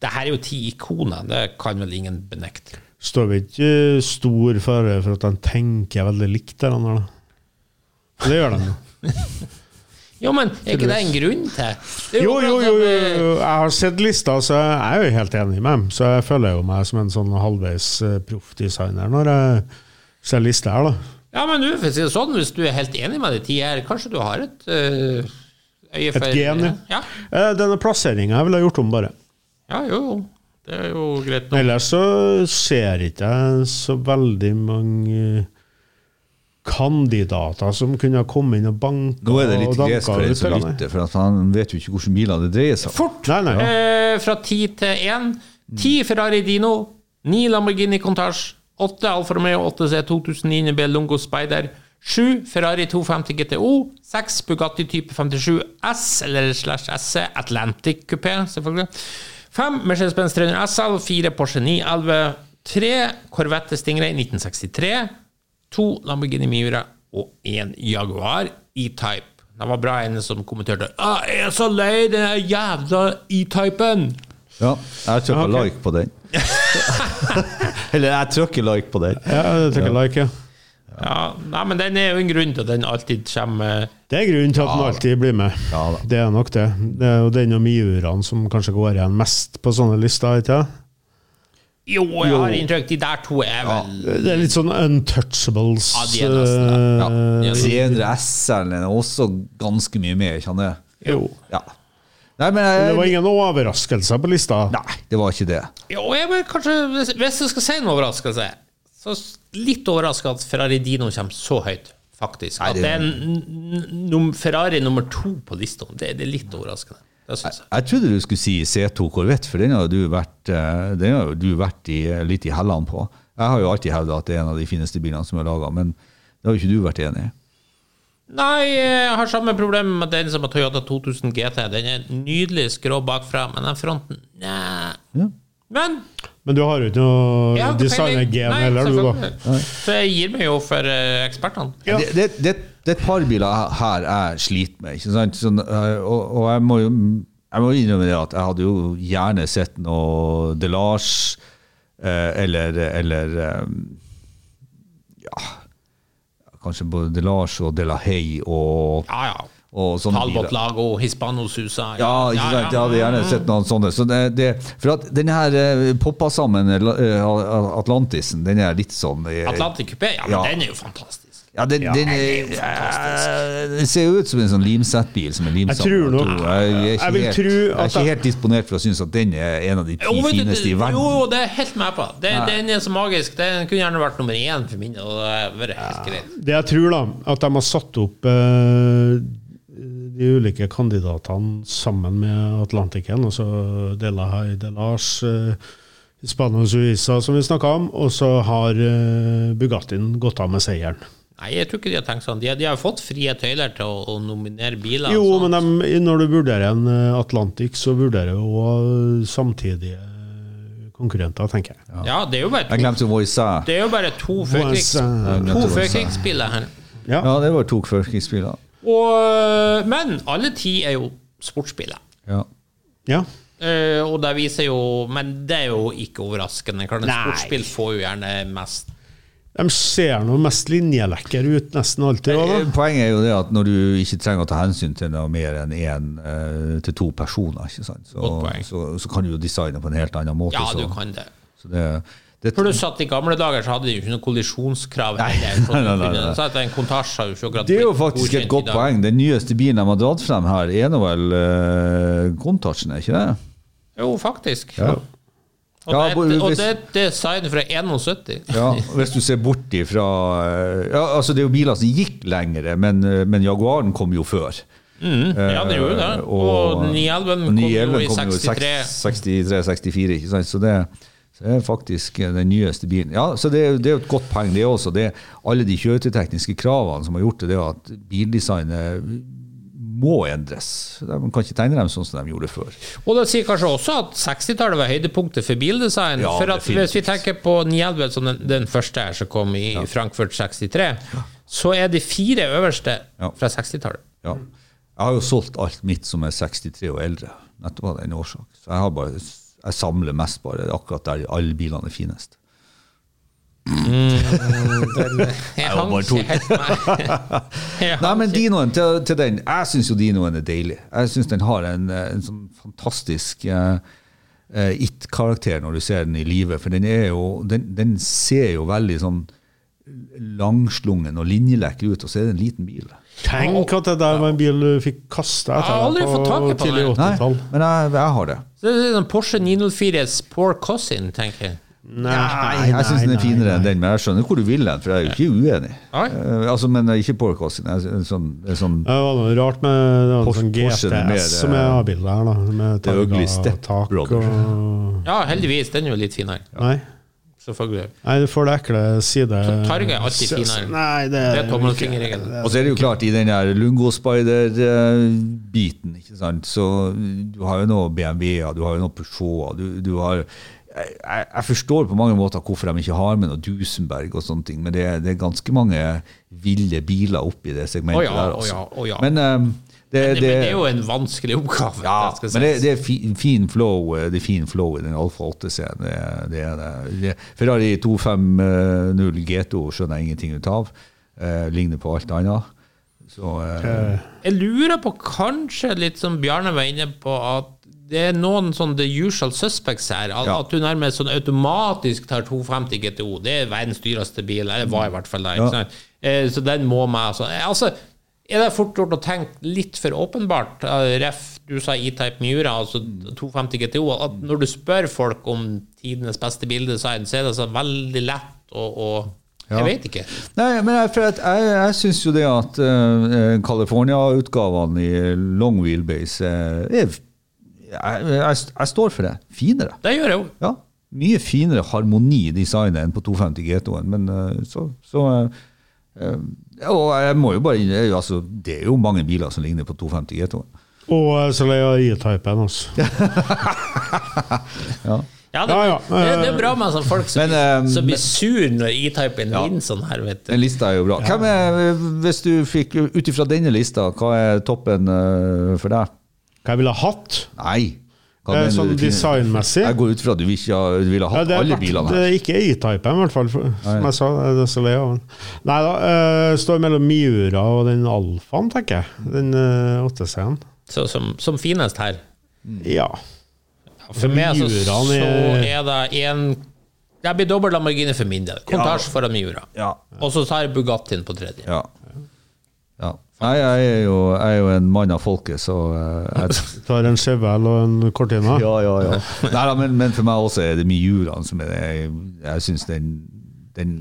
det her er jo ti ikoner, det kan vel ingen benekte. Står vi ikke stor fare for at de tenker veldig likt hverandre, da? Det gjør de jo. Jo, men er ikke det en grunn til? Jo, jo, jo, jo, eh. Jeg har sett lista, så jeg er jo helt enig med dem. Så jeg føler jo meg som en sånn halvveis eh, proffdesigner når jeg ser lista her, da. Ja, men du, for å si det sånn, hvis du er helt enig med de ti her, kanskje du har et øh, øye for gen, ja. ja. Eh, Denne plasseringa ville jeg gjort om, bare. Ja, jo, jo. Det er jo greit nok. Ellers så ser ikke jeg så veldig mange kandidater som kunne ha kommet inn og banka nå er det litt og gresk for en ut, som lytter, for at han vet jo ikke hvilke biler det dreier seg om. Fort! Nei, nei. Eh, fra ti til én. Ti Ferrari Dino, ni Lamborghini Contage, åtte Alfa Romeo 8C 2009 B Lungo Spider, sju Ferrari 250 GTO, seks Bugatti type 57 S eller slash SC Atlantic Coupé, selvfølgelig. Fem Mercedes-Benz 300 SL, fire Porsche 911, tre Corvette Stingray 1963, to Lamborghini Miura og én Jaguar E-Type. Det var bra en som kommenterte «Ah, 'Jeg er så lei den jævla E-typen'. Ja, jeg trykker okay. like på den. Eller jeg trykker like på den. Ja, jeg ja. like, ja. Ja, nei, men den er jo en grunn til at den alltid kommer Det er grunnen til at den alltid blir med. Ja da. det er nok det. Det er jo den og miurene som kanskje går igjen mest på sånne lister, ikke sant? Jo, jeg har inntrykk de der to er vel Det er litt sånn untouchables. Ja, de er nesten det. Ja. 300 S-en er også ganske mye med, kjenner jeg. Jo. Ja. Nei, men jeg, det var ingen overraskelser på lista. Nei, det var ikke det. Jo, jeg men kanskje Hvis du skal si en overraskelse, så litt overraska at Ferrari Dino kommer så høyt, faktisk. At det- er Ferrari nummer to på lista, det, det er litt overraskende. Jeg. jeg. Jeg trodde du skulle si C2 Corvette, for den har du vært, eh, den har du vært i, eh, litt i hellene på. Jeg har jo alltid hevda at det er en av de fineste bilene som er laga, men det har jo ikke du vært enig i. Nei, jeg har samme problem med den som har Toyota 2000 GT. Den er nydelig skrå bakfra, men den fronten Nei. Ja. Men Men du har jo ikke noe peiling. designergen heller, du, da. Så jeg gir meg jo for eh, ekspertene. Ja. Det, det, det, det er et par biler her jeg sliter med. Ikke sant? Sånn, eh, og, og jeg må jo jeg må innrømme det at jeg hadde jo gjerne sett noe Delage eh, eller, eller Ja Kanskje både Delage og Delahaye og, Ja, ja. Og sånne Talbot. Lago, Hispano Susa. Ja, ikke sant? Jeg hadde gjerne sett noen sånne. Så det, det, for at den her eh, poppa sammen eh, Atlantisen, den er litt sånn eh, Atlantic Coupé, ja, men Ja. den er jo fantastisk. Ja, den, den, er, eh, det ser jo ut som en sånn limsettbil som er limsatt. Jeg tror nok- Jeg, er ikke Jeg vil helt, tro jeg er ikke helt disponert for å synes at den er en av de ti Jo, fineste i verden. jo, det er helt med på. Det, den er så magisk. Den kunne gjerne vært nummer én for min. Og det vært helt greit. Det jeg tror, da, at de har satt opp eh, de ulike kandidatene sammen med Atlantiken, altså Dela Delage, uh, Hispano Suiza, som vi snakka om, og så har eh, Bugattien gått av med seieren. Nei, jeg tror ikke de har tenkt sånn. De har, de har fått frie tøyler til å, å nominere biler. Jo, sånt. men de, når du vurderer en eh, Atlantic, så vurderer du òg samtidige konkurrenter, tenker jeg. Ja, det er jo bare Jeg to, glemte Voisa. det er jo bare to førkrigs, Voisin. to Voisin. førkrigsbiler her. Ja. Ja, det var to førkrigsbiler. Og, men alle ti er jo sportsbiler. Ja. ja. Uh, og det viser jo Men det er jo ikke overraskende. Klart, en sportsbil får jo gjerne mest De ser noe mest linjelekre ut nesten alltid. også, Eh, da. Poenget er jo det at når du ikke trenger å ta hensyn til noe mer enn én til to personer, ikke sant? Så, så, så kan du jo designe på en helt annen måte. Ja, så, du kan det. så det, det, Pluss at i gamle dager så hadde de jo ikke noe kollisjonskrav. nei, nei, nei, nei. Så en kontasje har jo ikke akkurat det er jo faktisk et godt poeng. Den nyeste bilen de har dratt frem her, er nå vel uh, Kontasjen, er ikke det? Jo, faktisk. Ja. Og, Ja, det, og hvis- det er design fra 71. Ja, hvis du ser bort ifra eh, ja, altså Det er jo biler som gikk lengre, men, eh, men Jaguaren kom jo før. Ja, det gjorde det. Og, Og 911 kom jo i 63. 63-64, ikke sant? Så det, så det er faktisk eh, den nyeste bilen. Ja, så det, det er jo et godt poeng, det også. Det alle de kjøretøytekniske kravene som har gjort det, det er at bildesignet må endres. Man kan ikke tegne dem sånn som de gjorde før. Og det sier kanskje også at 60-tallet var høydepunktet for bildesign. Ja, for at hvis vi tenker på 911 som den, den første her som kom i Frankfurt 63, så er de fire øverste Ja. fra 60-tallet. Ja. Jeg har jo solgt alt mitt som er 63 og eldre, nettopp av den årsak. Så jeg, har bare, jeg samler mest bare akkurat der alle bilene er finest. Jeg var hang bare tull. ikke helt med. Nei, men Dinoen, til, til den Jeg syns jo Dinoen er deilig. Jeg syns den har en, en sånn fantastisk uh, it-karakter når du ser den i live. For den er jo Den, den ser jo veldig sånn langslungen og linjelekker ut, og så er det en liten bil. Tenk at det der var en bil du fikk kasta Jeg har etter aldri deg fått tak på tidlig den. Nei, 80-tall. men jeg, jeg har det. Så det er sånn Porsche 904s poor cousin, tenker jeg. Nei, Nei, jeg syns den er finere enn den, men jeg skjønner hvor du vil den, for jeg er jo ikke uenig. Eh, altså, men ikke Porcosin. Sånn, det er sånn, Det var noe rart med det var Porsche- sånn GTS er mer, som er har A-bil da. Med Ugly targa tak og Ja, heldigvis. Den er jo litt finere. Nei. Selvfølgelig. Nei, du får det ekle side... Target er alltid finere. Nei, det Det er er tommelfingerregelen. Og så er det jo klart, i den der Lungo Spider-biten, ikke sant, så du har jo noe BMW-er, du har jo noe Peugeot, du, du har jeg, jeg forstår på mange måter hvorfor de ikke har med noe Dusenberg og sånne ting, men det, det er ganske mange ville biler oppi det segmentet oh ja, der. Altså. Oh ja, oh ja. Men, eh, det, Men det, men det er jo en vanskelig oppgave. ja, det skal men det, det er fin, fin flow eh, Det er fin flow i den Alfa 8C-en. Det, er- det er. Ferrari 250 GTO skjønner jeg ingenting ut av. Eh, ligner på alt annet. Så eh, Jeg lurer på kanskje litt som Bjarne var inne på, at det er noen sånn the usual suspects her. At, Ja. at du nærmest sånn automatisk tar 250 GTO. Det er verdens dyreste bil. Eller var i hvert fall det. Ja. Eh, Så den må med. Altså, Eh, altså, er det fort gjort å tenke litt for åpenbart? Eh, Ref, du sa E-Type Miura, altså 250 GTO. At når du spør folk om tidenes beste bildesign, så er det så veldig lett å, å Ja. Jeg vet ikke. Nei, men jeg, jeg, jeg syns jo det at uh, California-utgavene i long wheelbase eh, er jeg, jeg, står for det. Finere. Det gjør jeg jo. Ja. Mye finere harmoni i designet enn på 250 GTO-en, men uh, så, så eh, Og jeg må jo bare inn- altså, Det er jo mange biler som ligner på 250 GTO-en. Og eh, så lei av E-typen, altså. Ja. Ja, det, Ja, ja. Det, det er bra med sånne folk som, Men, eh, som blir sur når E-typen Ja. vinner sånn her, vet du. Den lista er jo bra. Hvem er, hvis du fikk, Ut ifra denne lista, hva er toppen eh, for deg? Hva jeg ville ha hatt? Nei. Hva Eh, Sånn designmessig? Jeg går ut fra at du ikke ha- du ville ha Ja, hatt det er alle bilene her. det er ikke E-typen, i hvert fall. For, som jeg sa, det er så lei av den. Nei da, Uh, står mellom Miura og den Alfaen, tenker jeg. Den uh, 8C-en. Så, som, som finest her. Ja. For meg så, så er- det en Det blir dobbelt Lamborghini for min del. Kontasje foran Miura. Ja. Og så tar jeg Bugattien på tredje. Ja. ja. Nei, jeg er, jo, jeg er jo en mann av folket, så eh, jeg, Tar en chevel og en Cortina. Ja, ja, ja. Nei, da, men, men for meg også er det Miuraen som er det. Jeg, jeg syns den, den,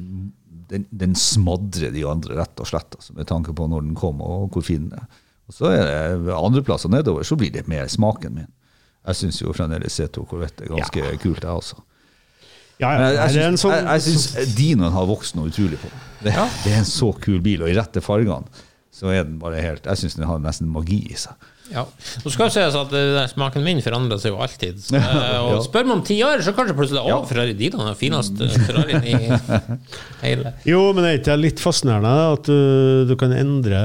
den, den smadrer de andre, rett og slett, altså, med tanke på når den kom, og hvor fin den er. Og så er det andreplasser nedover, så blir det mer smaken min. Jeg syns jo fremdeles C2 Corvette er ganske kult, jeg også. Ja, ja. jeg, det jeg, sånn, jeg, jeg syns Dinoen har vokst noe utrolig på. Det, det er en så kul bil, og i rette fargene så er den bare helt Jeg syns den har nesten magi i seg. Ja. Nå skal det sies at det smaken min forandrer seg jo alltid. Så, eh, og Ja. spør meg om ti år, så kanskje plutselig Å, Ferrari Dino er den fineste Ferrarien i hele Jo, men er ikke det litt fascinerende at du, du kan endre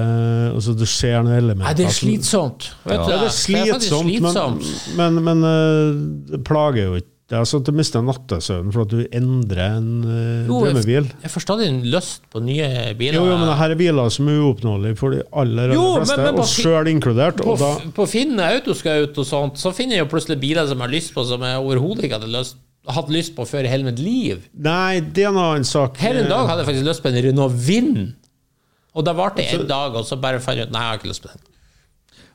altså Du ser noen elementer Nei, det er slitsomt. Vet Ja. du, Ja, det er slitsomt, slitsomt, men, slitsomt. men, men men det plager jo ikke Det er sånn at du mister nattesøvnen for at du endrer en uh, Jo, drømmebil. jeg forstår din lyst på nye biler. Jo, jo, men her er biler som er uoppnåelige for de aller, aller Jo, fleste, men på og sjøl inkludert. på, Og da, på Finn Autoscout og sånt, så finner jeg jo plutselig biler som jeg har lyst på, som jeg overhodet ikke hadde lyst, hatt lyst på før i hele mitt liv. nei, det er en annen sak. Her en dag hadde jeg faktisk lyst på en Renault Vind. Og da varte det en dag, og så bare fant jeg ut Nei, jeg har ikke lyst på den.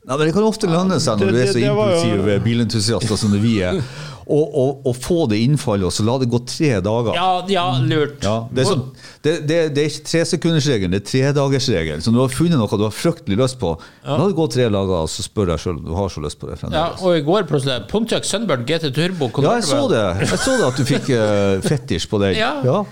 Nei, men Det kan ofte lønne seg når det- du er så impulsiv jo- impulsive bilentusiaster som vi er, å få det innfallet og så la det gå tre dager. Ja, ja, lurt. Ja, det, er sånn, det, det, det er ikke tresekundersregelen, det er tredagersregelen. Så når du har funnet noe du har fryktelig lyst på, la det gå tre dager, og så spør jeg sjøl om du har så lyst på det Ja, og i går plutselig Pontiac Sunbird GT Turbo. Ja, jeg så det. Jeg så det at du fikk uh, fetisj på den. Ja.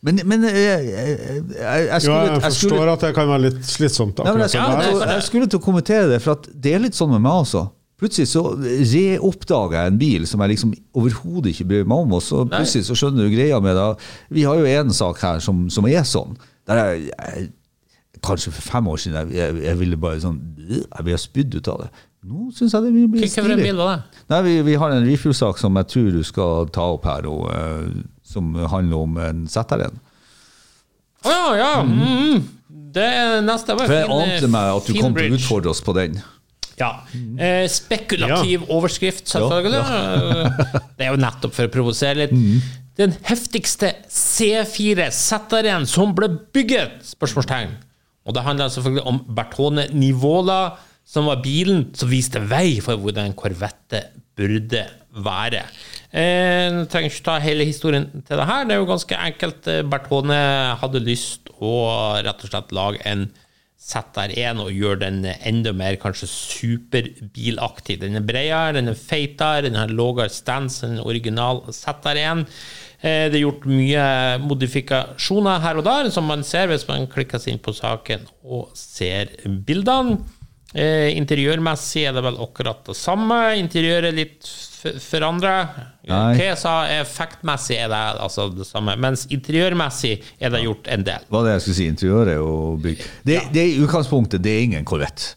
Men, men eh, jeg, jeg, jeg, jeg Ja, skulle, jeg jeg skulle forstår at det kan være litt slitsomt. Nei, men jeg, skulle, jeg skulle til å kommentere det, for at det er litt sånn med meg også. Plutselig så reoppdaga jeg en bil som jeg liksom overhodet ikke bryr meg om, og så plutselig så skjønner du greia med det. Vi har jo en sak her som, som er sånn. Der jeg, jeg, kanskje for fem år siden jeg, jeg, jeg ville bare sånn Jeg ville spydd ut av det. Nå syns jeg det blir stilig. Hvilken bil var det? Nei, vi, vi har en refuel-sak som jeg tror du skal ta opp her, og, uh, som handler om en ZR-en. Å ja, ja. Mm. Det er neste var For jeg ante meg at du kom til å utfordre oss på den. Ja. Eh, spekulativ overskrift, selvfølgelig. Det er jo nettopp for å provosere litt. Mm. Den heftigste C4 ZR-en som ble bygget? Spørsmålstegn. Og det handler selvfølgelig om Bertone Nivola, som var bilen som viste vei for hvordan en Corvette burde være. Eh, jeg trenger ikke ta hele historien til det her. Det er jo ganske enkelt. Eh, Bertone hadde lyst å rett og slett lage en ZR1 og gjøre den enda mer kanskje superbilaktig. Den er bredere, den er feitere, den har lavere stance enn original ZR1. Eh, Det er gjort mye modifikasjoner her og der, som man ser hvis man klikker seg inn på saken og ser bildene. Eh, interiørmessig er det vel akkurat det samme. Interiøret er litt forandra. Nei. Hva jeg sa effektmessig er det altså det samme, mens interiørmessig er det gjort en del. Hva det jeg skulle si, interiøret og bygg. Det, det er i utgangspunktet det er ingen Corvette.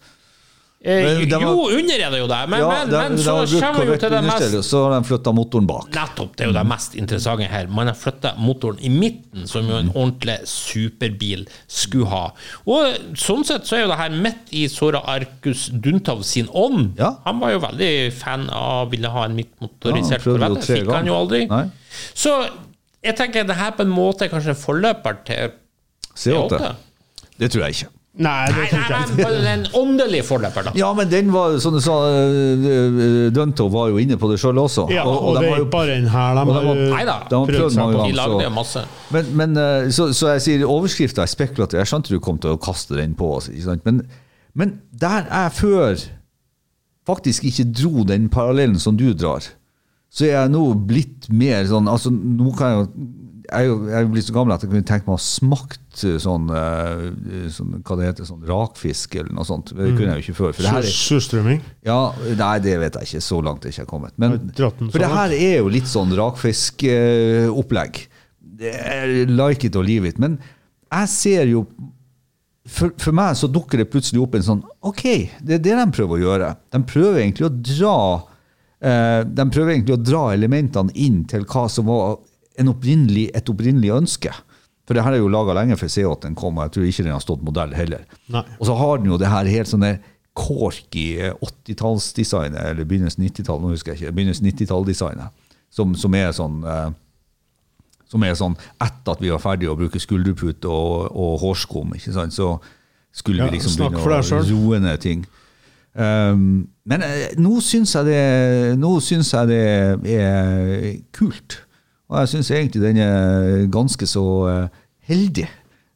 Eh, var- jo, under er det jo det, men, men, de- men det, så kommer vi jo til det mest Så har de flytta motoren bak. Nettopp, det er jo det mest interessante her. Man har flytta motoren i midten, som jo en Mm. ordentlig superbil skulle ha. Og sånn sett så er jo det her midt i Sora Arcus Duntov sin ånd. Ja. Han var jo veldig fan av ville ha en Ja, midtmotorisert ja, Corvette. Fikk han jo aldri. Nei. Så jeg tenker det her på en måte er kanskje en forløper til C8. C8. Det tror jeg ikke. Nei, det Nei, jeg nei, ikke. nei, en åndelig forløper, da. Ja, men den var, som du sa, Dunto var jo inne på det sjøl også. Ja, og, de det har er jo- ikke bare den her. De og har- Nei da. de prøvd mange ganger. Så, men, men, eh, så, så jeg sier overskrifta er spekulativ. Jeg skjønte du kom til å kaste den på oss. Ikke sant? Men, men der jeg før faktisk ikke dro den parallellen som du drar, så er jeg nå blitt mer sånn altså nå kan jeg jo jeg er jo jeg er blitt så gammel at jeg kunne tenke meg å ha smakt eh, sånn, eh, sånn Hva det heter, sånn rakfisk eller noe sånt. Det kunne jeg jo ikke før. For Surstrømming. ja, Nei, det vet jeg ikke. Så langt er jeg ikke kommet. Men, for det her er jo litt sånn rakfiskopplegg. like it or leave it. Men jeg ser jo for, for meg så dukker det plutselig opp en sånn Ok, det er det de prøver å gjøre. De prøver egentlig å dra eh, De prøver egentlig å dra elementene inn til hva som var en opprinnelig, et opprinnelig ønske. For det her er jo laga lenge før C8 kom, og jeg tror ikke den har stått modell heller. Nei. Og så har den jo det her helt sånne corky 80-tallsdesignet, eller begynnelsen 90-tall, nå husker jeg ikke, begynnelsen 90-tall-designet, som, som er sånn eh, som er sånn etter at vi var ferdige å bruke skulderpute og, og hårskum, ikke sant, så skulle Ja, vi liksom begynne å roe ned ting. Um, men eh, nå syns jeg det Nå syns jeg det er kult. Og jeg syns egentlig den er ganske så eh, heldig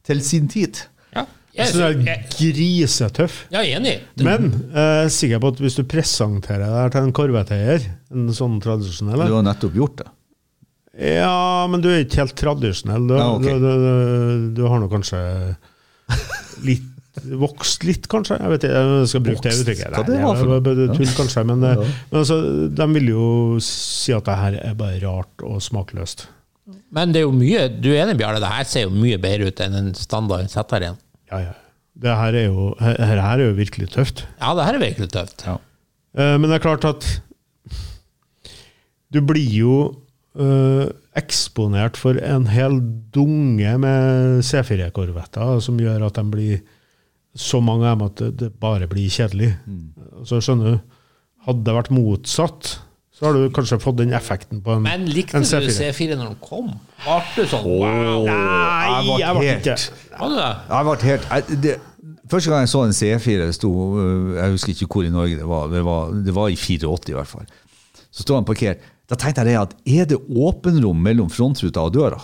til sin tid. Ja, Jeg syns den er grisetøff. jeg er enig. Men jeg er sikker på at hvis du presenterer det her til en korveteier, en sånn tradisjonell Du har nettopp gjort det. Ja, men du er ikke helt tradisjonell. Du, Ja, okay. du, du, du, du har nå kanskje litt Vokst litt, kanskje? Jeg vet ikke, jeg skal bruke det Vokst? Det uttrykket. Nei, det tull, kanskje. Men, eh, Ja. men altså, de vil jo si at det her er bare rart og smakløst. Men det er jo mye, du er enig, Bjarne, det her ser jo mye bedre ut enn en standard setter igjen. Ja, ja. Det her er jo, her, her er jo virkelig tøft. Ja, det her er virkelig tøft. Ja. Eh, Men det er klart at Du blir jo øh, eksponert for en hel dunge med C4-korvetter som gjør at de blir så mange av dem at det, det bare blir kjedelig. Så skjønner du, hadde det vært motsatt, så har du kanskje fått den effekten på en, C4. Men likte en du C4 når den kom? Ble du sånn wow? Nei, Jeg var ble ikke Var du det? Jeg ble helt jeg, det, Første gang jeg så en C4, sto, øh, jeg husker ikke hvor i Norge det var, det var, det var i 84 i hvert fall. Så sto han parkert. Da tenkte jeg det at er det åpenrom mellom frontruta og døra?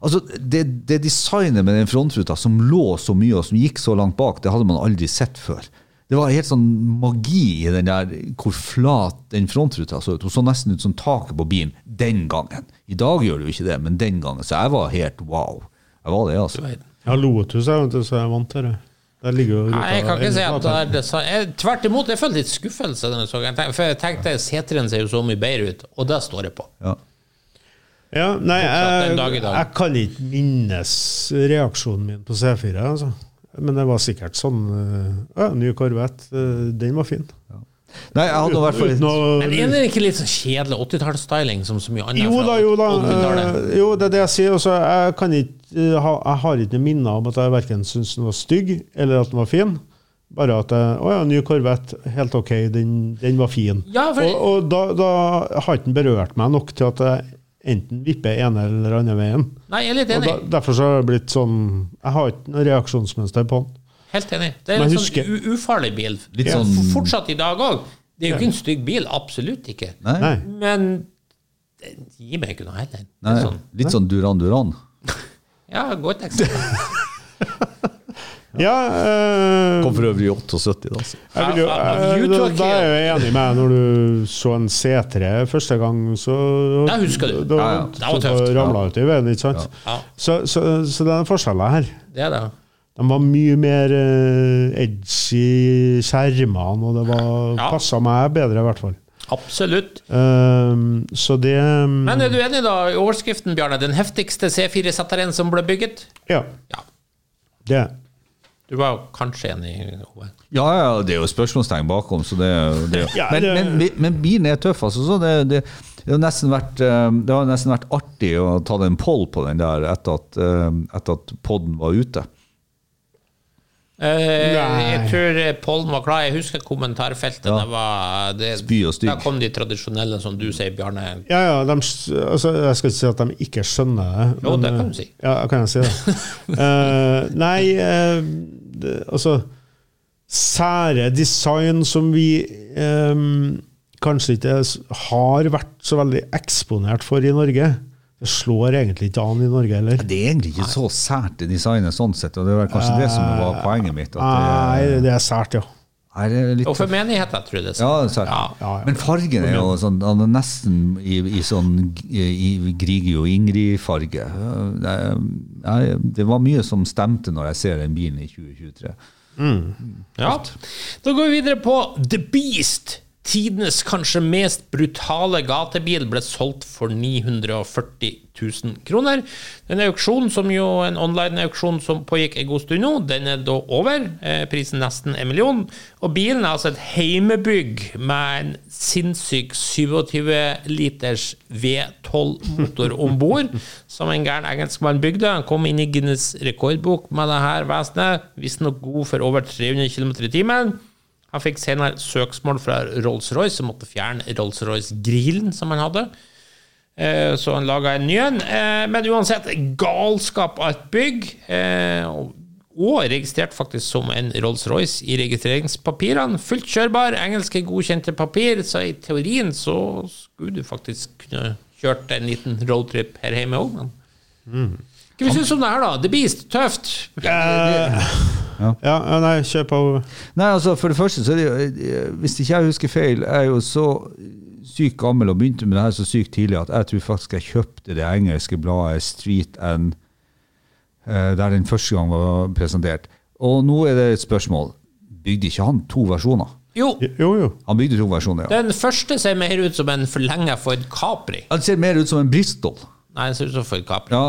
Altså, det, det designet med den frontruta som lå så mye og som gikk så langt bak, det hadde man aldri sett før. Det var helt sånn magi i den der hvor flat den frontruta så ut. Hun så nesten ut som taket på bilen den gangen. I dag gjør det jo ikke det, men den gangen. Så jeg var helt wow. Jeg var det, altså. Ja, Lotus er jo så jeg vant til det. Der ligger jo Nei, jeg kan ikke si at det er det sa- Tvert imot, jeg følte litt skuffelse. denne saken. For jeg tenkte C3-en ser jo så mye bedre ut, og det står jeg på. Ja. Ja, nei, jeg, dag dag. jeg kan ikke minnes reaksjonen min på C4, altså. Men det var sikkert sånn Ja, ny Corvette, øh, den var fin. Nei, jeg hadde fall Uten å Men er det ikke litt sånn kjedelig 80-tallsstyling som så mye annet Jo da, jo da. 80-tallet? øh, Jo, det er det jeg sier. Også, jeg, kan ikke, jeg har ikke noe minne om at jeg verken syns den var stygg, eller at den var fin. Bare at jeg, Å ja, ny Corvette, helt ok, den, den var fin. Ja, for- Og, og da, da har ikke den berørt meg nok til at jeg enten vipper ene eller andre veien. Nei, jeg er litt Og enig. da, derfor så har det blitt sånn Jeg har ikke noe reaksjonsmønster på den. Helt enig. Det er en sånn u ufarlig bil. Litt Ja, sånn- Fortsatt i dag òg. Det er jo ikke en stygg bil, absolutt ikke. Nei. Nei. Men den gir meg ikke noe heller. Nei, er sånn, litt sånn Duran Duran. ja, godt eksempel. Ja, øh, Kom for øvrig i 78, da. jeg vil jo, øh, you da, da er jeg enig med deg. Når du så en C3 første gang, så Det husker du. Da, Ja, ja. Det var tøft. ramla ut i veien, ikke sant? Ja, Så, så, så det er forskjeller her. det er det. De var mye mer uh, edgy skjermene, og det var Ja. passa meg bedre, i hvert fall. Absolutt. Um, så det Men er du enig da i overskriften, Bjarne? Den heftigste C4-setteren som ble bygget? Ja, Ja. det. Du var jo kanskje enig, Ove? Ja, ja, det er jo spørsmålstegn bakom, så det, det men, men, men bilen er tøff, altså. Så det, det, det, har nesten vært, eh, det har nesten vært artig å ta en poll på den der etter at, eh, etter at podden var ute. Eh, jeg tror eh, Pollen var klar. Jeg husker kommentarfeltet. Ja. Det var det, Spy og stygg. Da kom de tradisjonelle, som du sier, Bjarne. Ja, ja, de, altså, jeg skal ikke si at de ikke skjønner det. Jo, men, det kan eh, du si. Ja, kan jeg si det? uh, nei, uh, det, altså Sære design som vi um, kanskje ikke har vært så veldig eksponert for i Norge. Det slår egentlig ikke an i Norge heller. Det er egentlig ikke så sært i designet sånn sett, og det var kanskje det som var poenget mitt. At Nei, det, det er sært, ja. Er litt Og for menigheten, tror jeg det er Ja, sånn. det er sært. Ja. Ja. Men fargen er jo sånn, han er nesten i, i sånn i, i Grigio Ingrid-farge. Det var mye som stemte når jeg ser den bilen i 2023. Ja. Da går vi videre på The Beast. Tidenes kanskje mest brutale gatebil ble solgt for 940 000 kroner. Den auksjonen, som jo en online-auksjon som pågikk en god stund nå, den er da over. Eh, prisen nesten en million. Og bilen er altså et heimebygg med en sinnssyk 27 liters V12-motor om bord, som en gæren engelskmann bygde. Han kom inn i Guinness rekordbok med det her vesenet, visstnok god for over 300 km i timen. Han fikk senere søksmål fra Rolls-Royce, som måtte fjerne Rolls-Royce-grillen som han hadde. Eh, Så han laga en ny en. Eh, Men uansett, galskap av et bygg. eh, og- registrert faktisk som en Rolls-Royce i registreringspapirene. Fullt kjørbar, engelske godkjente papir, så i teorien så skulle du faktisk kunne kjørt en liten roadtrip her hjemme òg. Hva vi synes om det her, da? The Beast, tøft. Eh, ja, ja, nei, kjør på. Nei, altså For det første, så er det jo eh, Hvis ikke jeg husker feil, jeg er jo så sykt gammel og begynte med det her så sykt tidlig at jeg tror faktisk jeg kjøpte det engelske bladet Street and eh, der den første gang var presentert. Og nå er det et spørsmål. Bygde ikke han to versjoner? Jo, Jo, jo. Han bygde to versjoner, ja. Den første ser mer ut som en forlenger for Capri. Han ser mer ut som en Bristol. Nei, det ser ut som for Capri. Ja,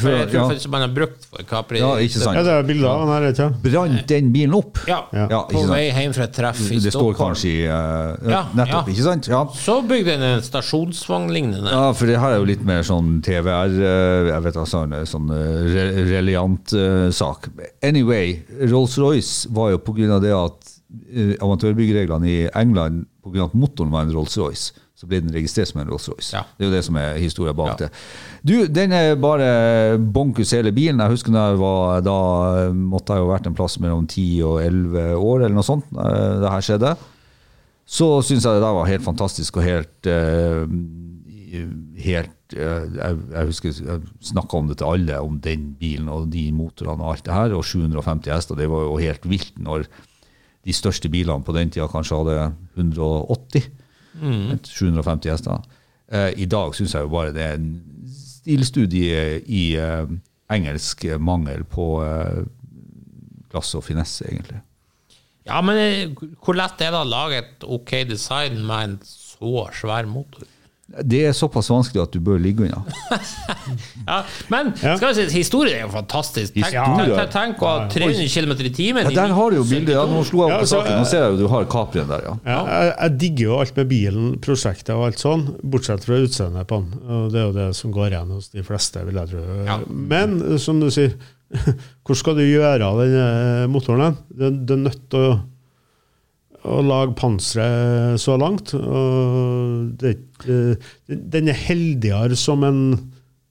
For jeg tror ja, faktisk man har brukt for Capri. ja, ikke sant. Ja, det er bilder av den her, ikke? Brant den bilen opp? Ja, Ja. På vei hjem fra et treff i Det står kanskje i uh, Ja, Nettopp, ja. ikke sant? Ja. Så bygde den en stasjonsvognlignende. Ja, for det her er jo litt mer sånn TVR, eh, jeg vet altså, en sånn eh, re- reliant uh, sak. Anyway, Rolls-Royce var jo på grunn av det at uh, amatørbyggereglene i England, på grunn av at motoren var en Rolls-Royce, så ble den registrert som en Rolls-Royce. Ja. Det er jo det som er historien bak Ja. det. Du, den er bare bonkus hele bilen. Jeg husker da jeg var, da måtte jeg jo ha vært en plass mellom 10 og 11 år, eller noe sånt, eh, det her skjedde. Så syns jeg det der var helt fantastisk og helt eh, Helt eh, jeg, jeg husker jeg snakka om det til alle, om den bilen og de motorene og alt det her. Og 750 hester, det var jo helt vilt når de største bilene på den tida kanskje hadde 180. 750 gjester. Uh, I dag syns jeg jo bare det er en stilstudie i uh, engelsk mangel på uh, klasse og finesse, egentlig. Ja, men eh, hvor lett er det å lage et ok design med en så svær motor? Det er såpass vanskelig at du bør ligge unna. Ja, men skal vi si, historien er jo fantastisk. Tenk, tenk å ha 300 km i timen. Ja, der har du jo bildet. Ja, nå slo jeg opp Ja, på altså, saken. Nå ser jeg jo du har Caprien der, ja. Ja, jeg, jeg digger jo alt med bilen, prosjektet og alt sånn, bortsett fra utseendet på den. Og det er jo det som går igjen hos de fleste, vil jeg tro. Ja. Men som du sier, hvor skal du gjøre av den eh, motoren? du er nødt til å, å lage panseret så langt. Det, eh, den er heldigere som en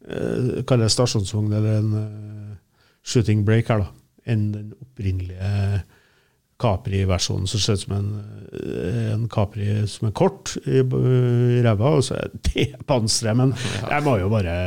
eh, kall det stasjonsvogn eller en eh, shooting break her, da, enn den opprinnelige Capri-versjonen som ser ut som en, en Capri som er kort i, i ræva, og så er det panseret. Men jeg må jo bare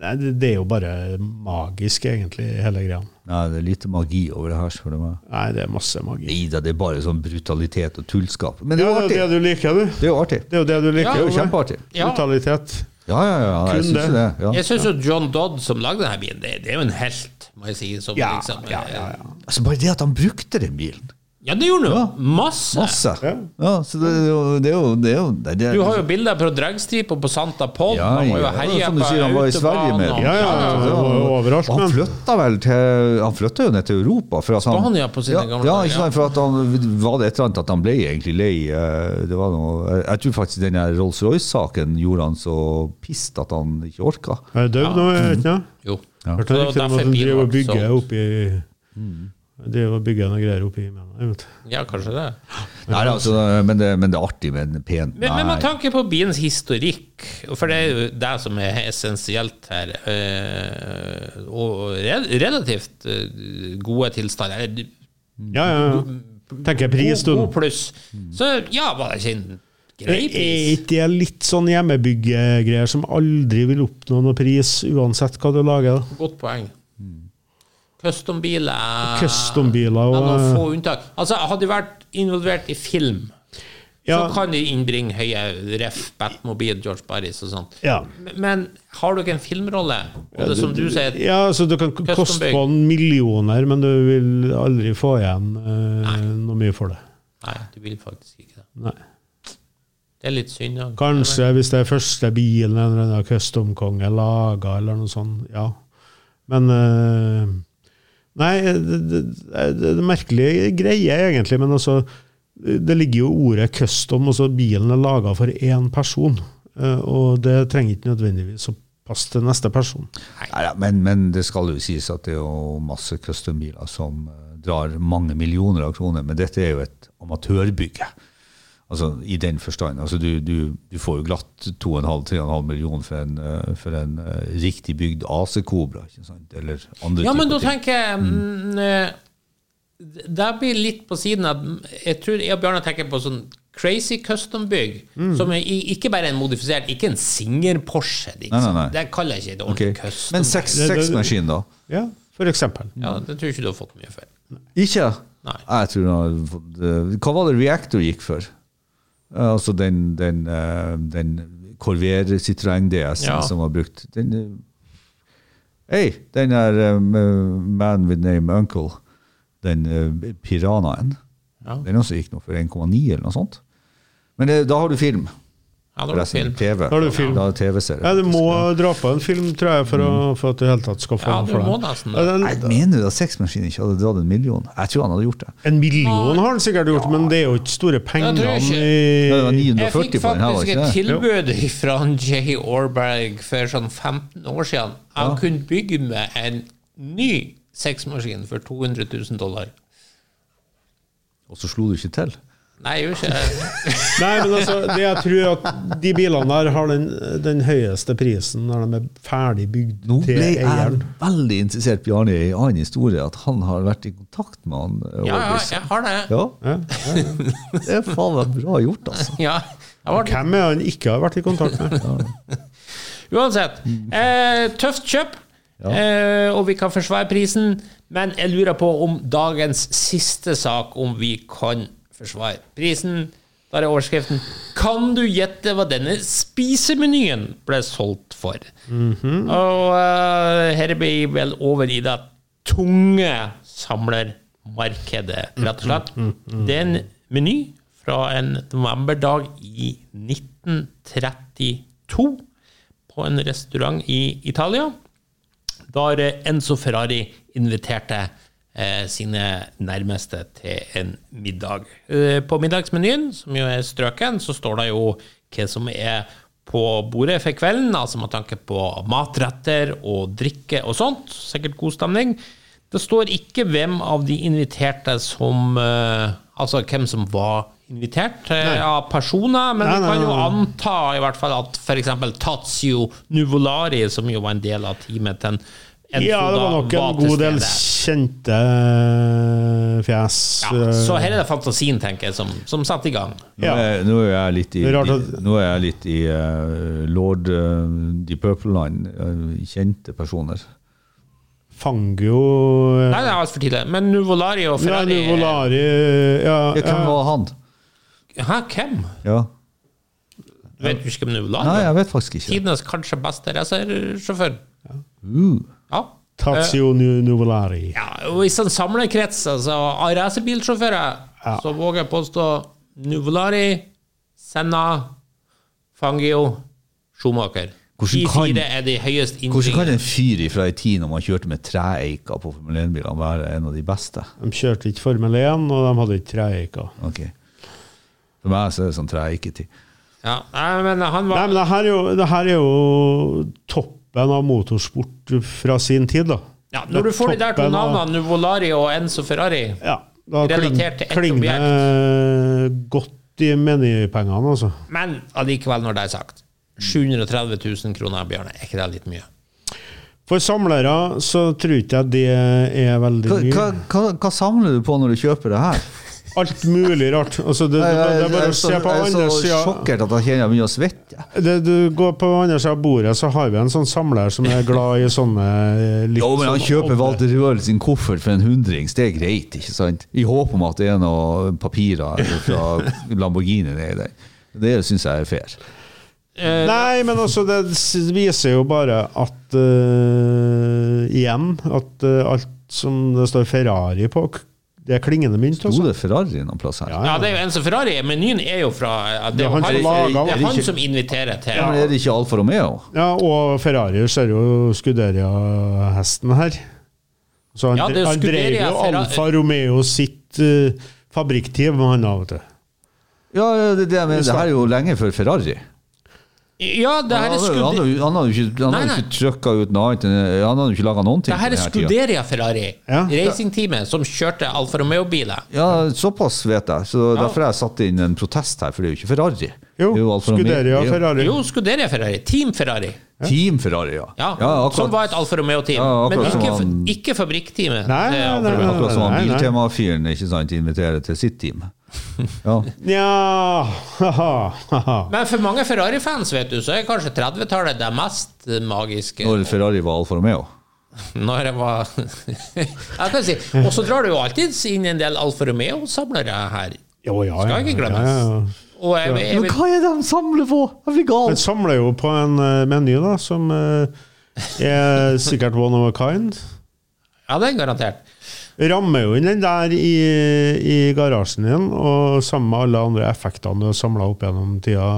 Nei, det det er jo bare magisk, egentlig, hele greia. Nei, det er lite magi over det her, spør du meg. Nei, det er masse magi. Nei da, det er bare sånn brutalitet og tullskap. Men det er Ja, jo det er artig. det du liker, du. Det er jo artig. Det er jo det du liker. Ja, Det er jo kjempeartig. Ja. Brutalitet. Ja, ja, ja. Jeg syns det. det. Ja. Jeg syns jo John Dodd, som lagde denne bilen, det, det er jo en helt, må jeg si. Som, Ja, liksom, ja, ja, ja. Altså, bare det at han brukte den bilen. Ja, det gjorde han jo. Ja. Masse. Masse. Ja. Ja, så det er jo Det er jo, det er jo det det, Du har jo bilder på dragstripa på Santa Pod. Ja, han var jo ja. herja Som du på sier, han var i Sverige med. Ja, ja, ja, Ja, det var jo overalt, Og han men flytta vel til Han flytta jo ned til Europa. For at han, Spania på sine ja, gamle ja, dager, ikke sant, for at han var det et eller annet at han ble egentlig lei. eh, Det var noe, jeg tror faktisk den der Rolls-Royce-saken gjorde han så pissed at han ikke orka. er det død nå, er det ikke det? Jo. Ja. Hørte jeg ikke rykter om derfor bilen driver og ble bygger solgt. oppi Driver og bygger noe greier oppi Mena. Ja, kanskje det. Nei, altså, men, det, men det er artig, men pent. Men, men med tanke på bilens historikk, for det er jo det som er essensielt her, eh, og relativt eh, gode tilstander Ja, ja. Tenker pris, du. god pluss. Så ja, var det ikke en grei Er ikke det litt sånn hjemmebyggegreier som aldri vil oppnå noen pris, uansett hva du lager? Godt poeng. Custom-biler Custom-biler Med noen få unntak. Altså, hadde du vært involvert i film, Ja. så kan de innbringe høye ref, Batmobil, George Barris og sånt. Ja. Men har du ikke en filmrolle, og det som du sier Ja, så du kan koste på en millioner, men du vil aldri få igjen eh, noe mye for det. Nei, du vil faktisk ikke det. Nei. Det er litt synd. ja. Kanskje hvis det er første bilen en eller annen custom-konge laga, eller noe sånt. Ja. Men eh, Nei, det, det, det er en merkelig egentlig. Men altså, det ligger jo ordet custom, altså bilen er laga for én person. eh, og det trenger ikke nødvendigvis å passe til neste person. Neida, men, men det skal jo sies at det er jo masse custom-biler som eh, drar mange millioner av kroner, men dette er jo et amatørbygge. Altså I den forstand. Altså, du, du, du får jo glatt 2,5-3,5 millioner for en, eh, for en uh, riktig bygd AC Cobra. ikke sant? Eller andre Ja, men da tenker jeg mm, eh, Det blir litt på siden av Jeg tror jeg og Bjarne tenker på sånn crazy custom-bygg. Mm. Som er ikke bare en modifisert, ikke en Singer-Porsche. Liksom. Nei, nei, nei. Det kaller jeg ikke et ordentlig ordentlig custom. Men seksmaskin, da? Ja, for eksempel. Ja, det tror jeg ikke du har fått mye for. Ikke? Nei. Jeg tror du har fått Hva var det Reactor gikk for? Eh, altså den, den, eh, den Corvair Citroën DS-en Ja. som var brukt. Den hey, den der eh, Man with name Uncle, den eh, Piranaen, Ja. den også gikk nå for 1,9 eller noe sånt. Men det, da har du film. Ja, da Forresten. TV. Da er det film. Da er det TV-serie. Ja, du må dra på en film, tror jeg, for, å, for at du i hele tatt skal få Ja, den for deg. nesten Ja, det. den- jeg mener du at sexmaskinen ikke hadde dratt en million? Jeg tror han hadde gjort det. En million har han sikkert gjort, men det er jo ikke store pengene jeg ikke. i Ja, det var Jeg fikk faktisk et tilbud fra Jay Orberg for sånn 15 år siden. Han kunne bygge med en ny sexmaskin for 200 000 dollar. Og så slo du ikke til. Nei, jeg ikke. Nei, men altså, det jeg tror at de bilene der har den, den høyeste prisen når de er ferdig bygd Nå til ble jeg eieren. veldig interessert Bjarne, i en annen historie, at han har vært i kontakt med han. eh, Ja, ja, jeg har det. ja. Ja. Det er faen meg bra gjort, altså. Ja. Hvem er han ikke har vært i kontakt med? Uansett. Eh, tøft kjøp, eh, og vi kan forsvare prisen. Men jeg lurer på om dagens siste sak, om vi kan forsvare prisen. Der er overskriften 'Kan du gjette hva denne spisemenyen ble solgt for?' Og uh, her er vi vel over i det tunge samlermarkedet, rett og slett. Det er en meny fra en novemberdag i 1932 på en restaurant i Italia, der Enzo Ferrari inviterte sine nærmeste til en middag. Eh, på middagsmenyen, som jo er strøken, så står det jo hva som er på bordet for kvelden, altså med tanke på matretter og drikke og sånt. Sikkert god stemning. Det står ikke hvem av de inviterte som eh, Altså hvem som var invitert av av personer, men Nei, vi kan jo nei, nei. anta i hvert fall at f.eks. Tazio Nuvolari, som jo var en del av teamet til Ja, det var nok en god del kjente eh, fjes. Ja, så her er det fantasien, tenker jeg, som, som satte i gang. Nå Ja. er, nå er jeg litt i, nå er jeg litt i eh, lord uh, The Purple-land, eh, kjente personer. Fangio eh, Nei, det er altfor tidlig. Men Nuvolari og Ja, Ferrari Nuvolari ja, Ja, hvem var han? Hæ, hvem? Ja. Vet du ikke hvem Nuvolari Nei, jeg vet faktisk ikke. Tidenes kanskje beste racersjåfør. Uh. Ja. Tazio uh, Nuvolari. ja. Og i sånn samlekrets, altså av racerbilsjåfører, Ja. så våger jeg påstå Nuvolari, Senna, Fangio, Schumacher. Hvordan kan- fire er de høyest Hvordan kan en fyr fra ei tid når man kjørte med treeiker på Formel 1-bilene, være en av de beste? De kjørte ikke Formel 1, og de hadde ikke treeiker. Okay. For meg så er det sånn treeiketid. Ja, nei, men han Nei, var men det her, er jo, det her er jo toppen av motorsport fra sin tid, da. ja, Når du får de der to navnene, Nuvolari og Enzo Ferrari Ja, da Relatert til ett det godt i menypengene, altså. Men allikevel, når det er sagt 730 000 kroner, Bjarne, er ikke det litt mye? For samlere så tror ikke jeg det er veldig mye. hva, hva, hva samler du på når du kjøper det her? Alt mulig rart. Altså, det, det, det er bare å se jeg, er så sjokkert at jeg kjenner jeg begynner å svette. Du går på andre sida av bordet, så har vi en sånn samler som er glad i sånne eh, litt Jo, men han sånn kjøper Walter Røhl sin koffert for en hundrings, det er greit, ikke sant? I håp om at det er noen papirer fra Lamborghini nedi der. Det syns jeg er fair. Eh, Nei, men altså, det viser jo bare at uh, Igjen, at uh, alt som det står Ferrari på, det er klingende mynt. Sto det Ferrari noen plass her? Ja, ja, det er jo en som Ferrari. Menyen er jo fra Det Det er han som lager- det er han ikke- som inviterer til Ja, men er det ikke Alfa Romeo? Ja, og Ferrari ser jo Scuderia-hesten her. Så han, Ja, han drev jo Alfa Romeo sitt uh, med han av og til. Ja, det det men. Det her er jo lenge før Ferrari. Ja, det her er Han hadde- han jo- han hadde jo ikke, han hadde Nei, ikke trykka ut noe annet Han hadde jo ikke laga noen ting. det her er. Scuderia Ferrari, Ja. racingteamet som kjørte Alfa Romeo-biler. Ja, såpass vet jeg. Så Ja. Derfor har jeg satt inn en protest her, for det er jo ikke Ferrari. Jo, Alfa Scuderia er Ferrari. Jo, Scuderia Ferrari. Team Ferrari. Team Ferrari, ja. Ja, akkurat. Som var et Alfa Romeo-team. Ja, men ikke, han- ikke fabrikkteamet. Nei, nei, nei, Akkurat som han. Biltema-fyren inviterer til sitt team. Ja. Haha. Men for mange Ferrari-fans vet du, så er kanskje 30-tallet det mest magiske. Når Ferrari var Alfa Romeo. Når jeg var Jeg kan si. Og så drar du jo alltid inn en del Alfa Romeo-samlere her. Jo, ja, Skal ikke glemmes. ja, ja. Og jeg, jeg, Men hva er det de samler på? Jeg blir gal. De samler jo på en eh, meny da, som eh, er sikkert one of a kind. ja, det er garantert. Rammer jo inn den der i, i garasjen din, og sammen med alle andre effektene du har samla opp gjennom tida.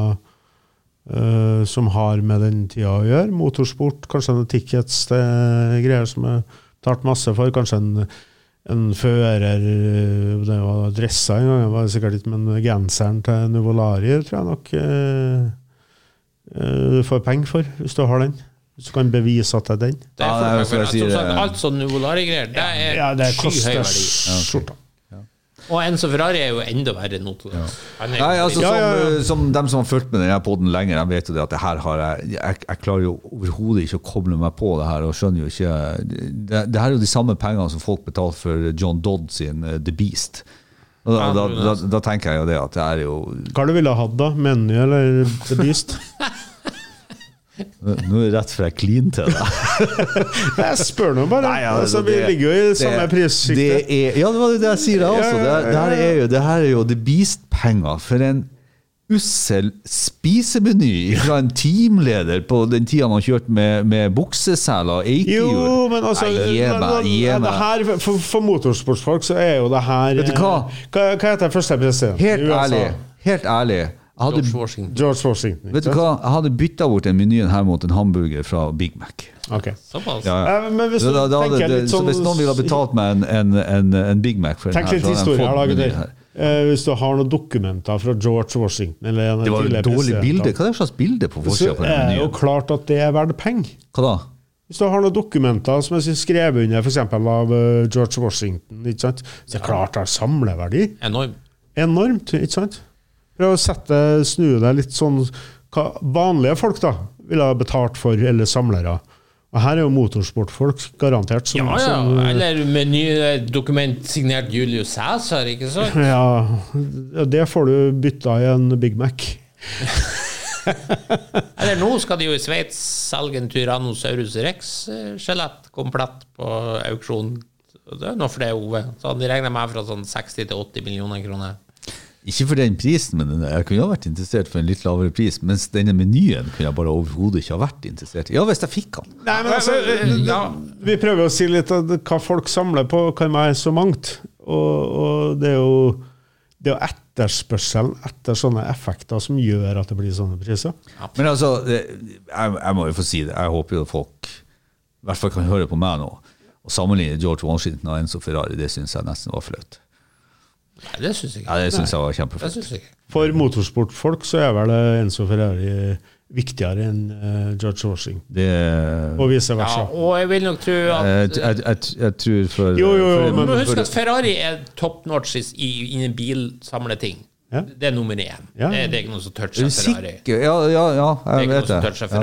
uh, som har med den tida å gjøre. Motorsport, kanskje noen tickets til greier som er betalt masse for. Kanskje en, en fører eh, Det var dressa en gang, var sikkert ikke, men genseren til Nuvolari tror jeg nok uh, uh, du får penger for, hvis du har den. Hvis du kan bevise at det er den. Det er Ja, det er jeg sier, som sagt, det- alt sånn Nuvolari-greier, det er, Ja, det skyhøy koster verdi. skjorta. Og Enzo Ferrari er jo enda verre nå. jo Nei, altså, som, ja, ja. som dem som har fulgt med denne poden lenger, de vet jo det at det her har jeg Jeg, jeg klarer jo overhodet ikke å koble meg på det her, og skjønner jo ikke Det, det her er jo de samme pengene som folk betalte for John Dodd sin eh, The Beast. Og da, Ja, da, da, da tenker jeg jo det at det er jo Hva du ville hatt, da? Menu eller The Beast? Nå er det rett fra clean til deg. Jeg spør nå bare. Nei, ja, altså, vi det- ligger jo i samme det- prissjikte. det er- Ja, det var det jeg sier, jeg også. Det, det, her er jo, det her er jo The Beast-penger for en ussel spisemeny fra en teamleder på den tida man kjørte med, med bukseseler og Jo, men altså Nei, meg, meg. for, for motorsportsfolk så er jo det her Vet du hva? Hva, hva heter første president? Helt ærlig, helt ærlig. Jeg hadde, George Washington. George Washington. vet du hva? Jeg hadde bytta bort den menyen her mot en hamburger fra Big Mac. sant? Såpass. Ja, ja. Eh, Men hvis Så, da, da, det, sånn hvis noen ville ha betalt meg en, en, en, en Big Mac for Tenk her, litt historie her, da, menyen gutter. Eh, Hvis du har noen dokumenter fra George Washington eller en Det var et dårlig bilde. Hva er det slags bilde på forsida på den er det jo klart at det er verdt penger. Hva da? Hvis du har noen dokumenter som er skrevet under f.eks. av eh, George Washington, ikke sant? så er det klart det har samleverdi. Enorm. Enormt, ikke sant? Prøv å sette, snu deg litt sånn hva vanlige folk da ville ha betalt for, eller samlere. Og her er jo motorsportfolk garantert. Som, Ja, ja. som, eh, Eller med ny dokument signert Julius Cæsar, ikke sant? ja, ja, det får du bytta i en Big Mac. Eller nå skal de jo i Sveits selge en Tyrannosaurus rex-skjelett komplett på auksjon. Det er noe for det, Ove. Så de regner med fra sånn 60 til 80 millioner kroner. Ikke for den prisen, men jeg kunne ha vært interessert for en litt lavere pris. Mens denne menyen kunne jeg bare overhodet ikke ha vært interessert i. Ja, hvis jeg fikk den. Nei, men altså, Ja. Vi prøver å si litt av hva folk samler på, kan være så mangt. Og, og det er jo det er etterspørselen etter sånne effekter som gjør at det blir sånne priser. Men altså, jeg, jeg må jo få si det. Jeg håper jo folk i hvert fall kan høre på meg nå. Å sammenligne George Washington og Enzo Ferrari, det syns jeg nesten var flaut. Nei, det syns jeg Ja, ikke. det syns jeg var Det synes jeg ikke. For motorsportfolk så er vel Enzo Ferrari viktigere enn uh, George Washington, Det og vice versa. Ja, og jeg vil nok tro jeg, at jeg, jeg, jeg tror for Jo, jo, jo, for- men- Du må huske at Ferrari er top notch i- i- innen bilsamleting. Ja. Det er nummer én. Ja. Det, er- det er ikke noe som Er toucher Ferrari. sikker? Ja, ja, ja, Det er ikke noe vet som det. toucher Ja.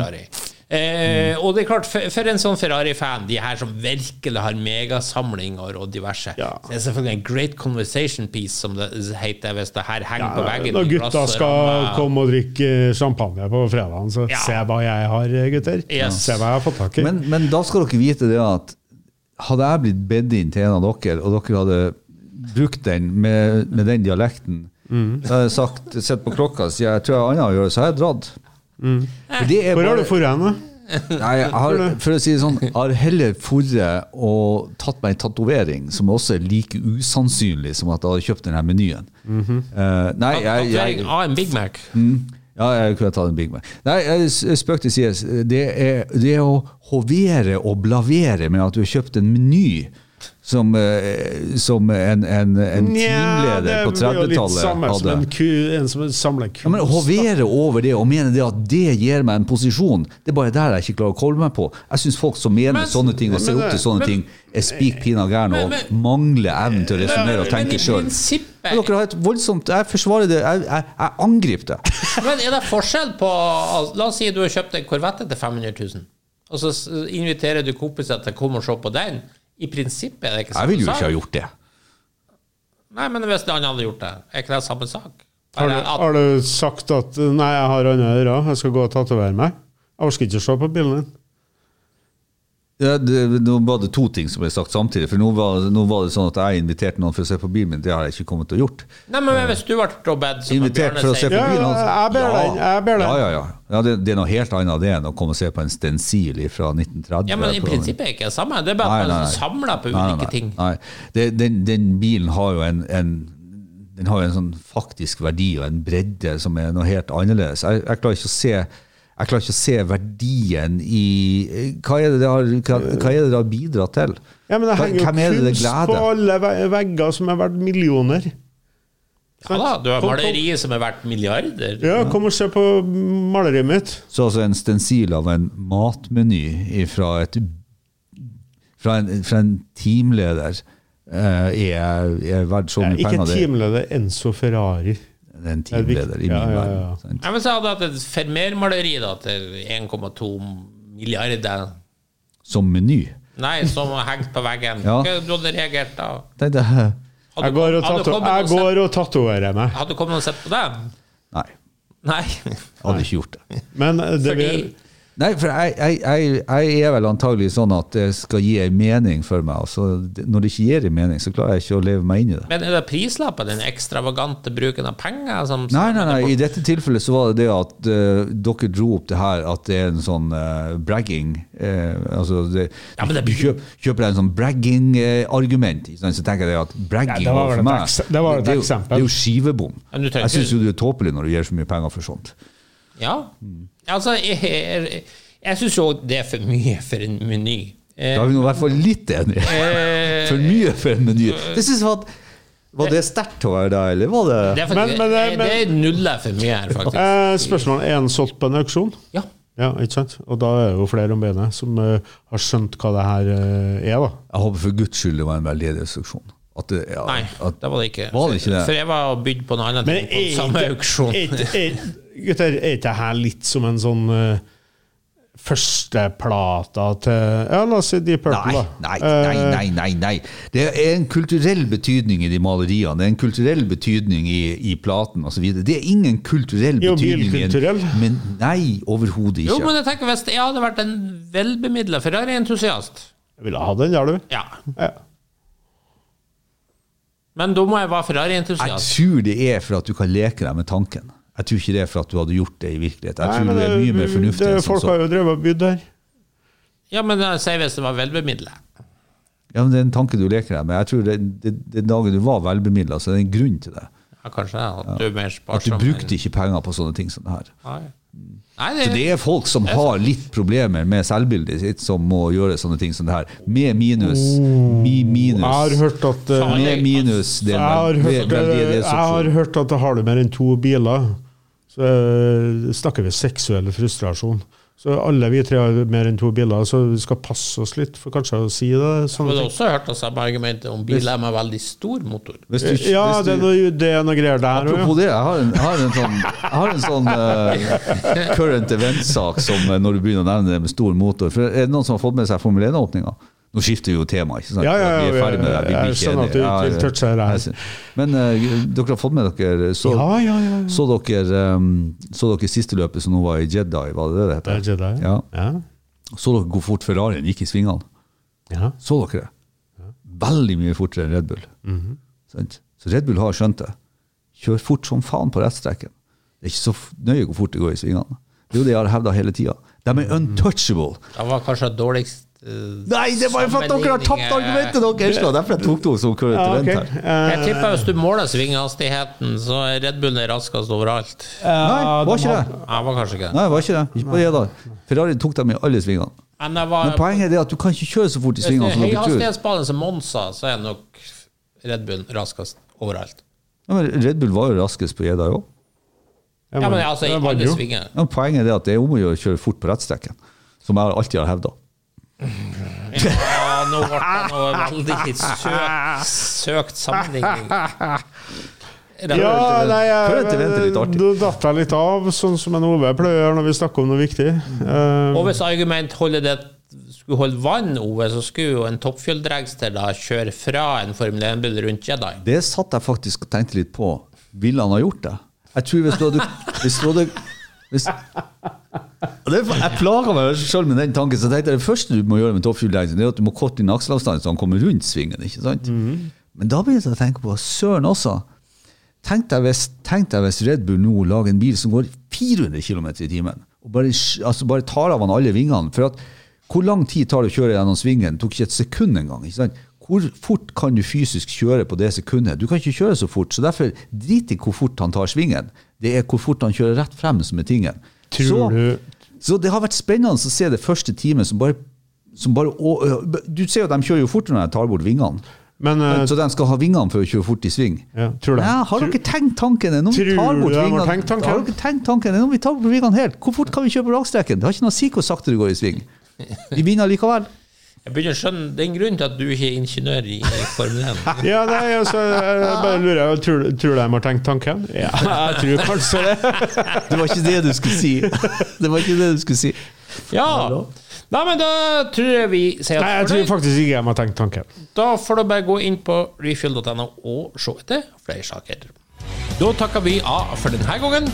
Eh, og det er klart, for, for en sånn Ferrari-fan, de her som virkelig har megasamlinger og diverse, Ja. så er selvfølgelig en great conversation piece, som det heter hvis det her henger på veggen. Når gutta skal komme og drikke champagne på fredagen, så Ja. se hva jeg har, gutter. Yes. Se hva jeg har fått tak i. Men, men da skal dere vite det at hadde jeg blitt bedt inn til en av dere, og dere hadde brukt den med, med den dialekten, Mm. så hadde jeg sagt, sett på klokka og jeg tror jeg har annet å gjøre, så har jeg dratt. Er Mm. Hvor har du forren, henne? Nei, jeg har, for å si det sånn, jeg har heller forret og tatt meg en tatovering som også er like usannsynlig som at jeg hadde kjøpt denne menyen. Mm -hmm. uh, nei, jeg, jeg, av en Big Mac. Mm. Ja, jeg kunne tatt en Big Mac. Nei, jeg spøk til side. Det er, det er å hovere og blavere med at du har kjøpt en meny som, eh, som en, en, en teamleder på det er 30-tallet samme som hadde. en, ku, en som samler kunst. Ja, men Hovere over det og mene det at det gir meg en posisjon, det er bare der jeg ikke klarer å koble meg på. Jeg syns folk som mener Men- sånne ting og ser opp til sånne men- ting, er spik pina gærne og mangler evnen til å resonnere og tenke sjøl. Dere har et voldsomt Jeg forsvarer det. Jeg, jeg, jeg angriper det. Men er det forskjell på La oss si du har kjøpt en Corvette til 500 000, og så inviterer du kompiser til å komme og se på den. I prinsippet er det ikke samme sak. Jeg vil jo ikke ha gjort det. Nei, men hvis han hadde gjort det, er ikke det samme sak? Har du, har du sagt at nei, jeg har annet å gjøre, jeg skal gå og tatovere meg? Jeg orker ikke å se på bilen din. Ja, det, nå var det to ting som ble sagt samtidig. For nå var, nå var det sånn at jeg inviterte noen for å se på bilen min. Det har jeg ikke kommet til å gjort. Nei, men hvis du ble bedt som Invitert for å se på bilen hans. jeg ber deg, jeg ber deg. Ja, ja, ja. ja det, det er noe helt annet det enn å komme og se på en stensil fra 1930. Ja, men i prinsippet er det ikke det samme. Det er bare at man samler på Nei, ulike nei, ting. Nei, det, den, den bilen har jo en, en den har jo en sånn faktisk verdi og en bredde som er noe helt annerledes. Jeg, jeg klarer ikke å se jeg klarer ikke å se verdien i Hva er det det har, hva, hva det det har bidratt til? Ja, men det henger hvem er jo det det kunst på alle ve- vegger som er verdt millioner. Ja da, du har Kom- kom- som er verdt milliarder. Ja, kom og se på maleriet mitt. Så altså en stensil av en matmeny fra, et, fra, en, fra en teamleder eh, er, er verdt så mye penger. Ikke teamleder Enzo Ferrari. Det en Det er teamleder i min Ja, ja, ja. verden. Ja, men så hadde jeg hatt et Fermer-maleri da, til 1,2 milliarder. Som meny. Nei, som hengt på veggen. Ja. Hva du hadde reagert da? Tenkte jeg Jeg går og, hadde tato jeg og sett- går og tatoverer meg. Hadde kommet og sett på det? Nei, Nei. jeg hadde ikke gjort det. Men det Fordi vil Nei, for jeg, jeg, jeg, jeg er vel antagelig sånn at det skal gi en mening for meg. Altså, når det ikke gir en mening, så klarer jeg ikke å leve meg inn i det. Men er det prislappen, den ekstravagante bruken av penger? Som, Nei, nei, nei, i dette tilfellet så var det det at uh, dere dro opp det her at det er en sånn uh, bragging uh, altså det, Ja, men det Du blir- kjøp, kjøper deg en sånn bragging-argument, så tenker jeg at bragging Ja, det var for meg det var et det, er jo- eksempel. det er jo skivebom. Jeg syns jo du er tåpelig når du gir så mye penger for sånt. Ja. Altså, jeg, jeg, syns jo det er for mye for en meny. Eh, Da er vi nå i hvert fall litt enige. eh, For mye for en meny. Det synes jeg var, var det sterkt å være da, eller var det det er, Men- faktisk, men- eh, men- det er nuller for mye her, faktisk. eh, Spørsmålet er en solgt på en auksjon. Ja. Ja, ikke sant? Og da er det jo flere om benet som uh, har skjønt hva det her uh, er, da. Jeg håper for guds skyld det var en veldedighetsauksjon. At det, ja, Nei, at, det var det ikke. Var det ikke det? For jeg var bydd på noe annet Men ting på samme auksjon. er ikke- er- Gutter, er ikke det her litt som en sånn uh, førsteplata til Ja, la oss si Deep Purple, da. nei, Eh, nei, nei, nei, nei. Det er en kulturell betydning i de maleriene. Det er en kulturell betydning i, i platen osv. Det er ingen kulturell Jo, betydning. i en- bilkulturell. Men nei, overhodet Jo, men jeg tenker hvis jeg hadde vært en velbemidla Ferrari-entusiast Jeg ville ha den der, du. Ja. Ja. Men da må jeg være Ferrari-entusiast. tror det er for at du kan leke deg med tanken. Jeg tror ikke det er for at du hadde gjort det i virkelighet. Jeg Nei, tror det du er mye mer fornuftig det- Folk har jo drevet og bydd der. Ja, men si hvis det var velbemidla. Ja, men Det er en tanke du leker deg med. Jeg tror det, det, Den dagen du var velbemidla, så er det en grunn til det. Ja, kanskje at du er mer At du brukte ikke penger på sånne ting som det her. Nei, Nei Så det, det er folk som har litt problemer med selvbildet sitt, som må gjøre sånne ting som det her. Med minus. Mi minus. Jeg har hørt at eh, Med minus. Det jeg har, hørt, det er jeg har hørt at har du mer enn to biler, så eh, snakker vi seksuell frustrasjon. Så alle vi tre har mer enn to biler, så vi skal passe oss litt for kanskje å si det. Men Du har også hørt det samme argumentet om biler med veldig stor motor. Hvis du, Ja, hvis det er du, noe, det er noe greier der òg. apropos det, jeg har en, jeg har en sånn, har en sånn uh, current event-sak som eh, når du begynner å nevne det med stor motor. For Er det noen som har fått med seg Formel 1-åpninga? Nå skifter vi jo tema, ikke sant? Ja, ja, ja, vi er ferdig med det. Vi jeg blir ikke skjønner at du enige. ikke vil touche her. Men uh, dere har fått med dere så, Ja, ja, ja. ja. så dere um, så dere siste løpet som nå var i Jedi, var det det det er heter? Jedi. Ja. Ja. Så dere hvor fort Ferrarien gikk i svingene? ja. Så dere det? Veldig mye fortere enn Red Bull. Mhm. -hmm. Så Red Bull har skjønt det. Kjør fort som faen på rettstreken. Det er ikke så nøye hvor fort det går i svingene. Det er jo det jeg har hevda hele tida. De er untouchable. Det var kanskje dårligst eh, Nei, det er bare for at dere har tapt eh, argumentet deres! da. Derfor jeg tok to som current Ja, okay. her. Jeg Eh, tipper hvis du måler svinghastigheten, så er Red Bull den raskest overalt. Nei, var ikke det. Ja, var kanskje ikke det. Nei, det var ikke det. Ikke på Jeddah. Ferrari tok dem i alle svingene. Men var Men poenget er at du kan ikke kjøre så fort i svingene Hvis som dere tror. høyhastighetsbane som Monza, så er nok Red Bull raskest overalt. Ja, men Red Bull var jo raskest på Jedda òg. Ja, men altså i alle svinger. Ja, poenget er at det er om å gjøre å kjøre fort på rettstrekken. Som jeg alltid har hevda. Ja, nå ble det noe veldig søkt, søkt sammenligning. Ja, nei, jeg, datt jeg litt av, sånn som en Ove pleier å gjøre når vi snakker om noe viktig. Eh, Og hvis argument holder det skulle holde vann, Ove, så skulle jo en toppfjell-dragster da kjøre fra en Formel 1-bil rundt Jedi. Det satt jeg faktisk og tenkte litt på. Ville han ha gjort det? Jeg tror hvis du hadde, hvis du hadde hvis, det, jeg plaga meg sjøl med den tanken. Så jeg tenkte Det første du må gjøre med det er at du må korte inn akselavstanden så han kommer rundt svingen. ikke sant? Men da begynte jeg å tenke på søren også. Tenk deg, hvis, tenk deg hvis Red Bull nå lager en bil som går 400 km i timen, og bare, altså bare tar av han alle vingene. for at hvor lang tid tar det å kjøre gjennom svingen? Det tok ikke et sekund engang. ikke sant? hvor fort kan du fysisk kjøre på det sekundet? Du kan ikke kjøre så fort, så derfor drit i hvor fort han tar svingen. Det er hvor fort han kjører rett frem som er tingen. Tror så, du- så det har vært spennende å se det første teamet som bare, som bare å, Du ser jo at de kjører jo fort når de tar bort vingene. Men uh, Så de skal ha vingene for å kjøre fort i sving. ja, tror du Ja, har dere tenkt tanken? Vi Tror tar bort du de har tenkt tanken? har dere tenkt tanken? Når vi tar bort vingene helt, hvor fort kan vi kjøre på rakstreken? Det har ikke noe å si hvor sakte det går i sving. Vi vinner likevel. Jeg begynner å skjønne Det er en grunn til at du ikke er ingeniør i Formel 1. Ja, nei, altså, jeg bare lurer jeg, tror, tror du de har tenkt tanken? Ja, jeg tror kanskje det. Det var ikke det du skulle si. Det var ikke det du skulle si. Ja. Nei, men da tror jeg vi sier Nei, jeg tror faktisk ikke de har tenkt tanken. da får du bare gå inn på refuel.no og se etter flere saker. Da takker vi av for denne gangen.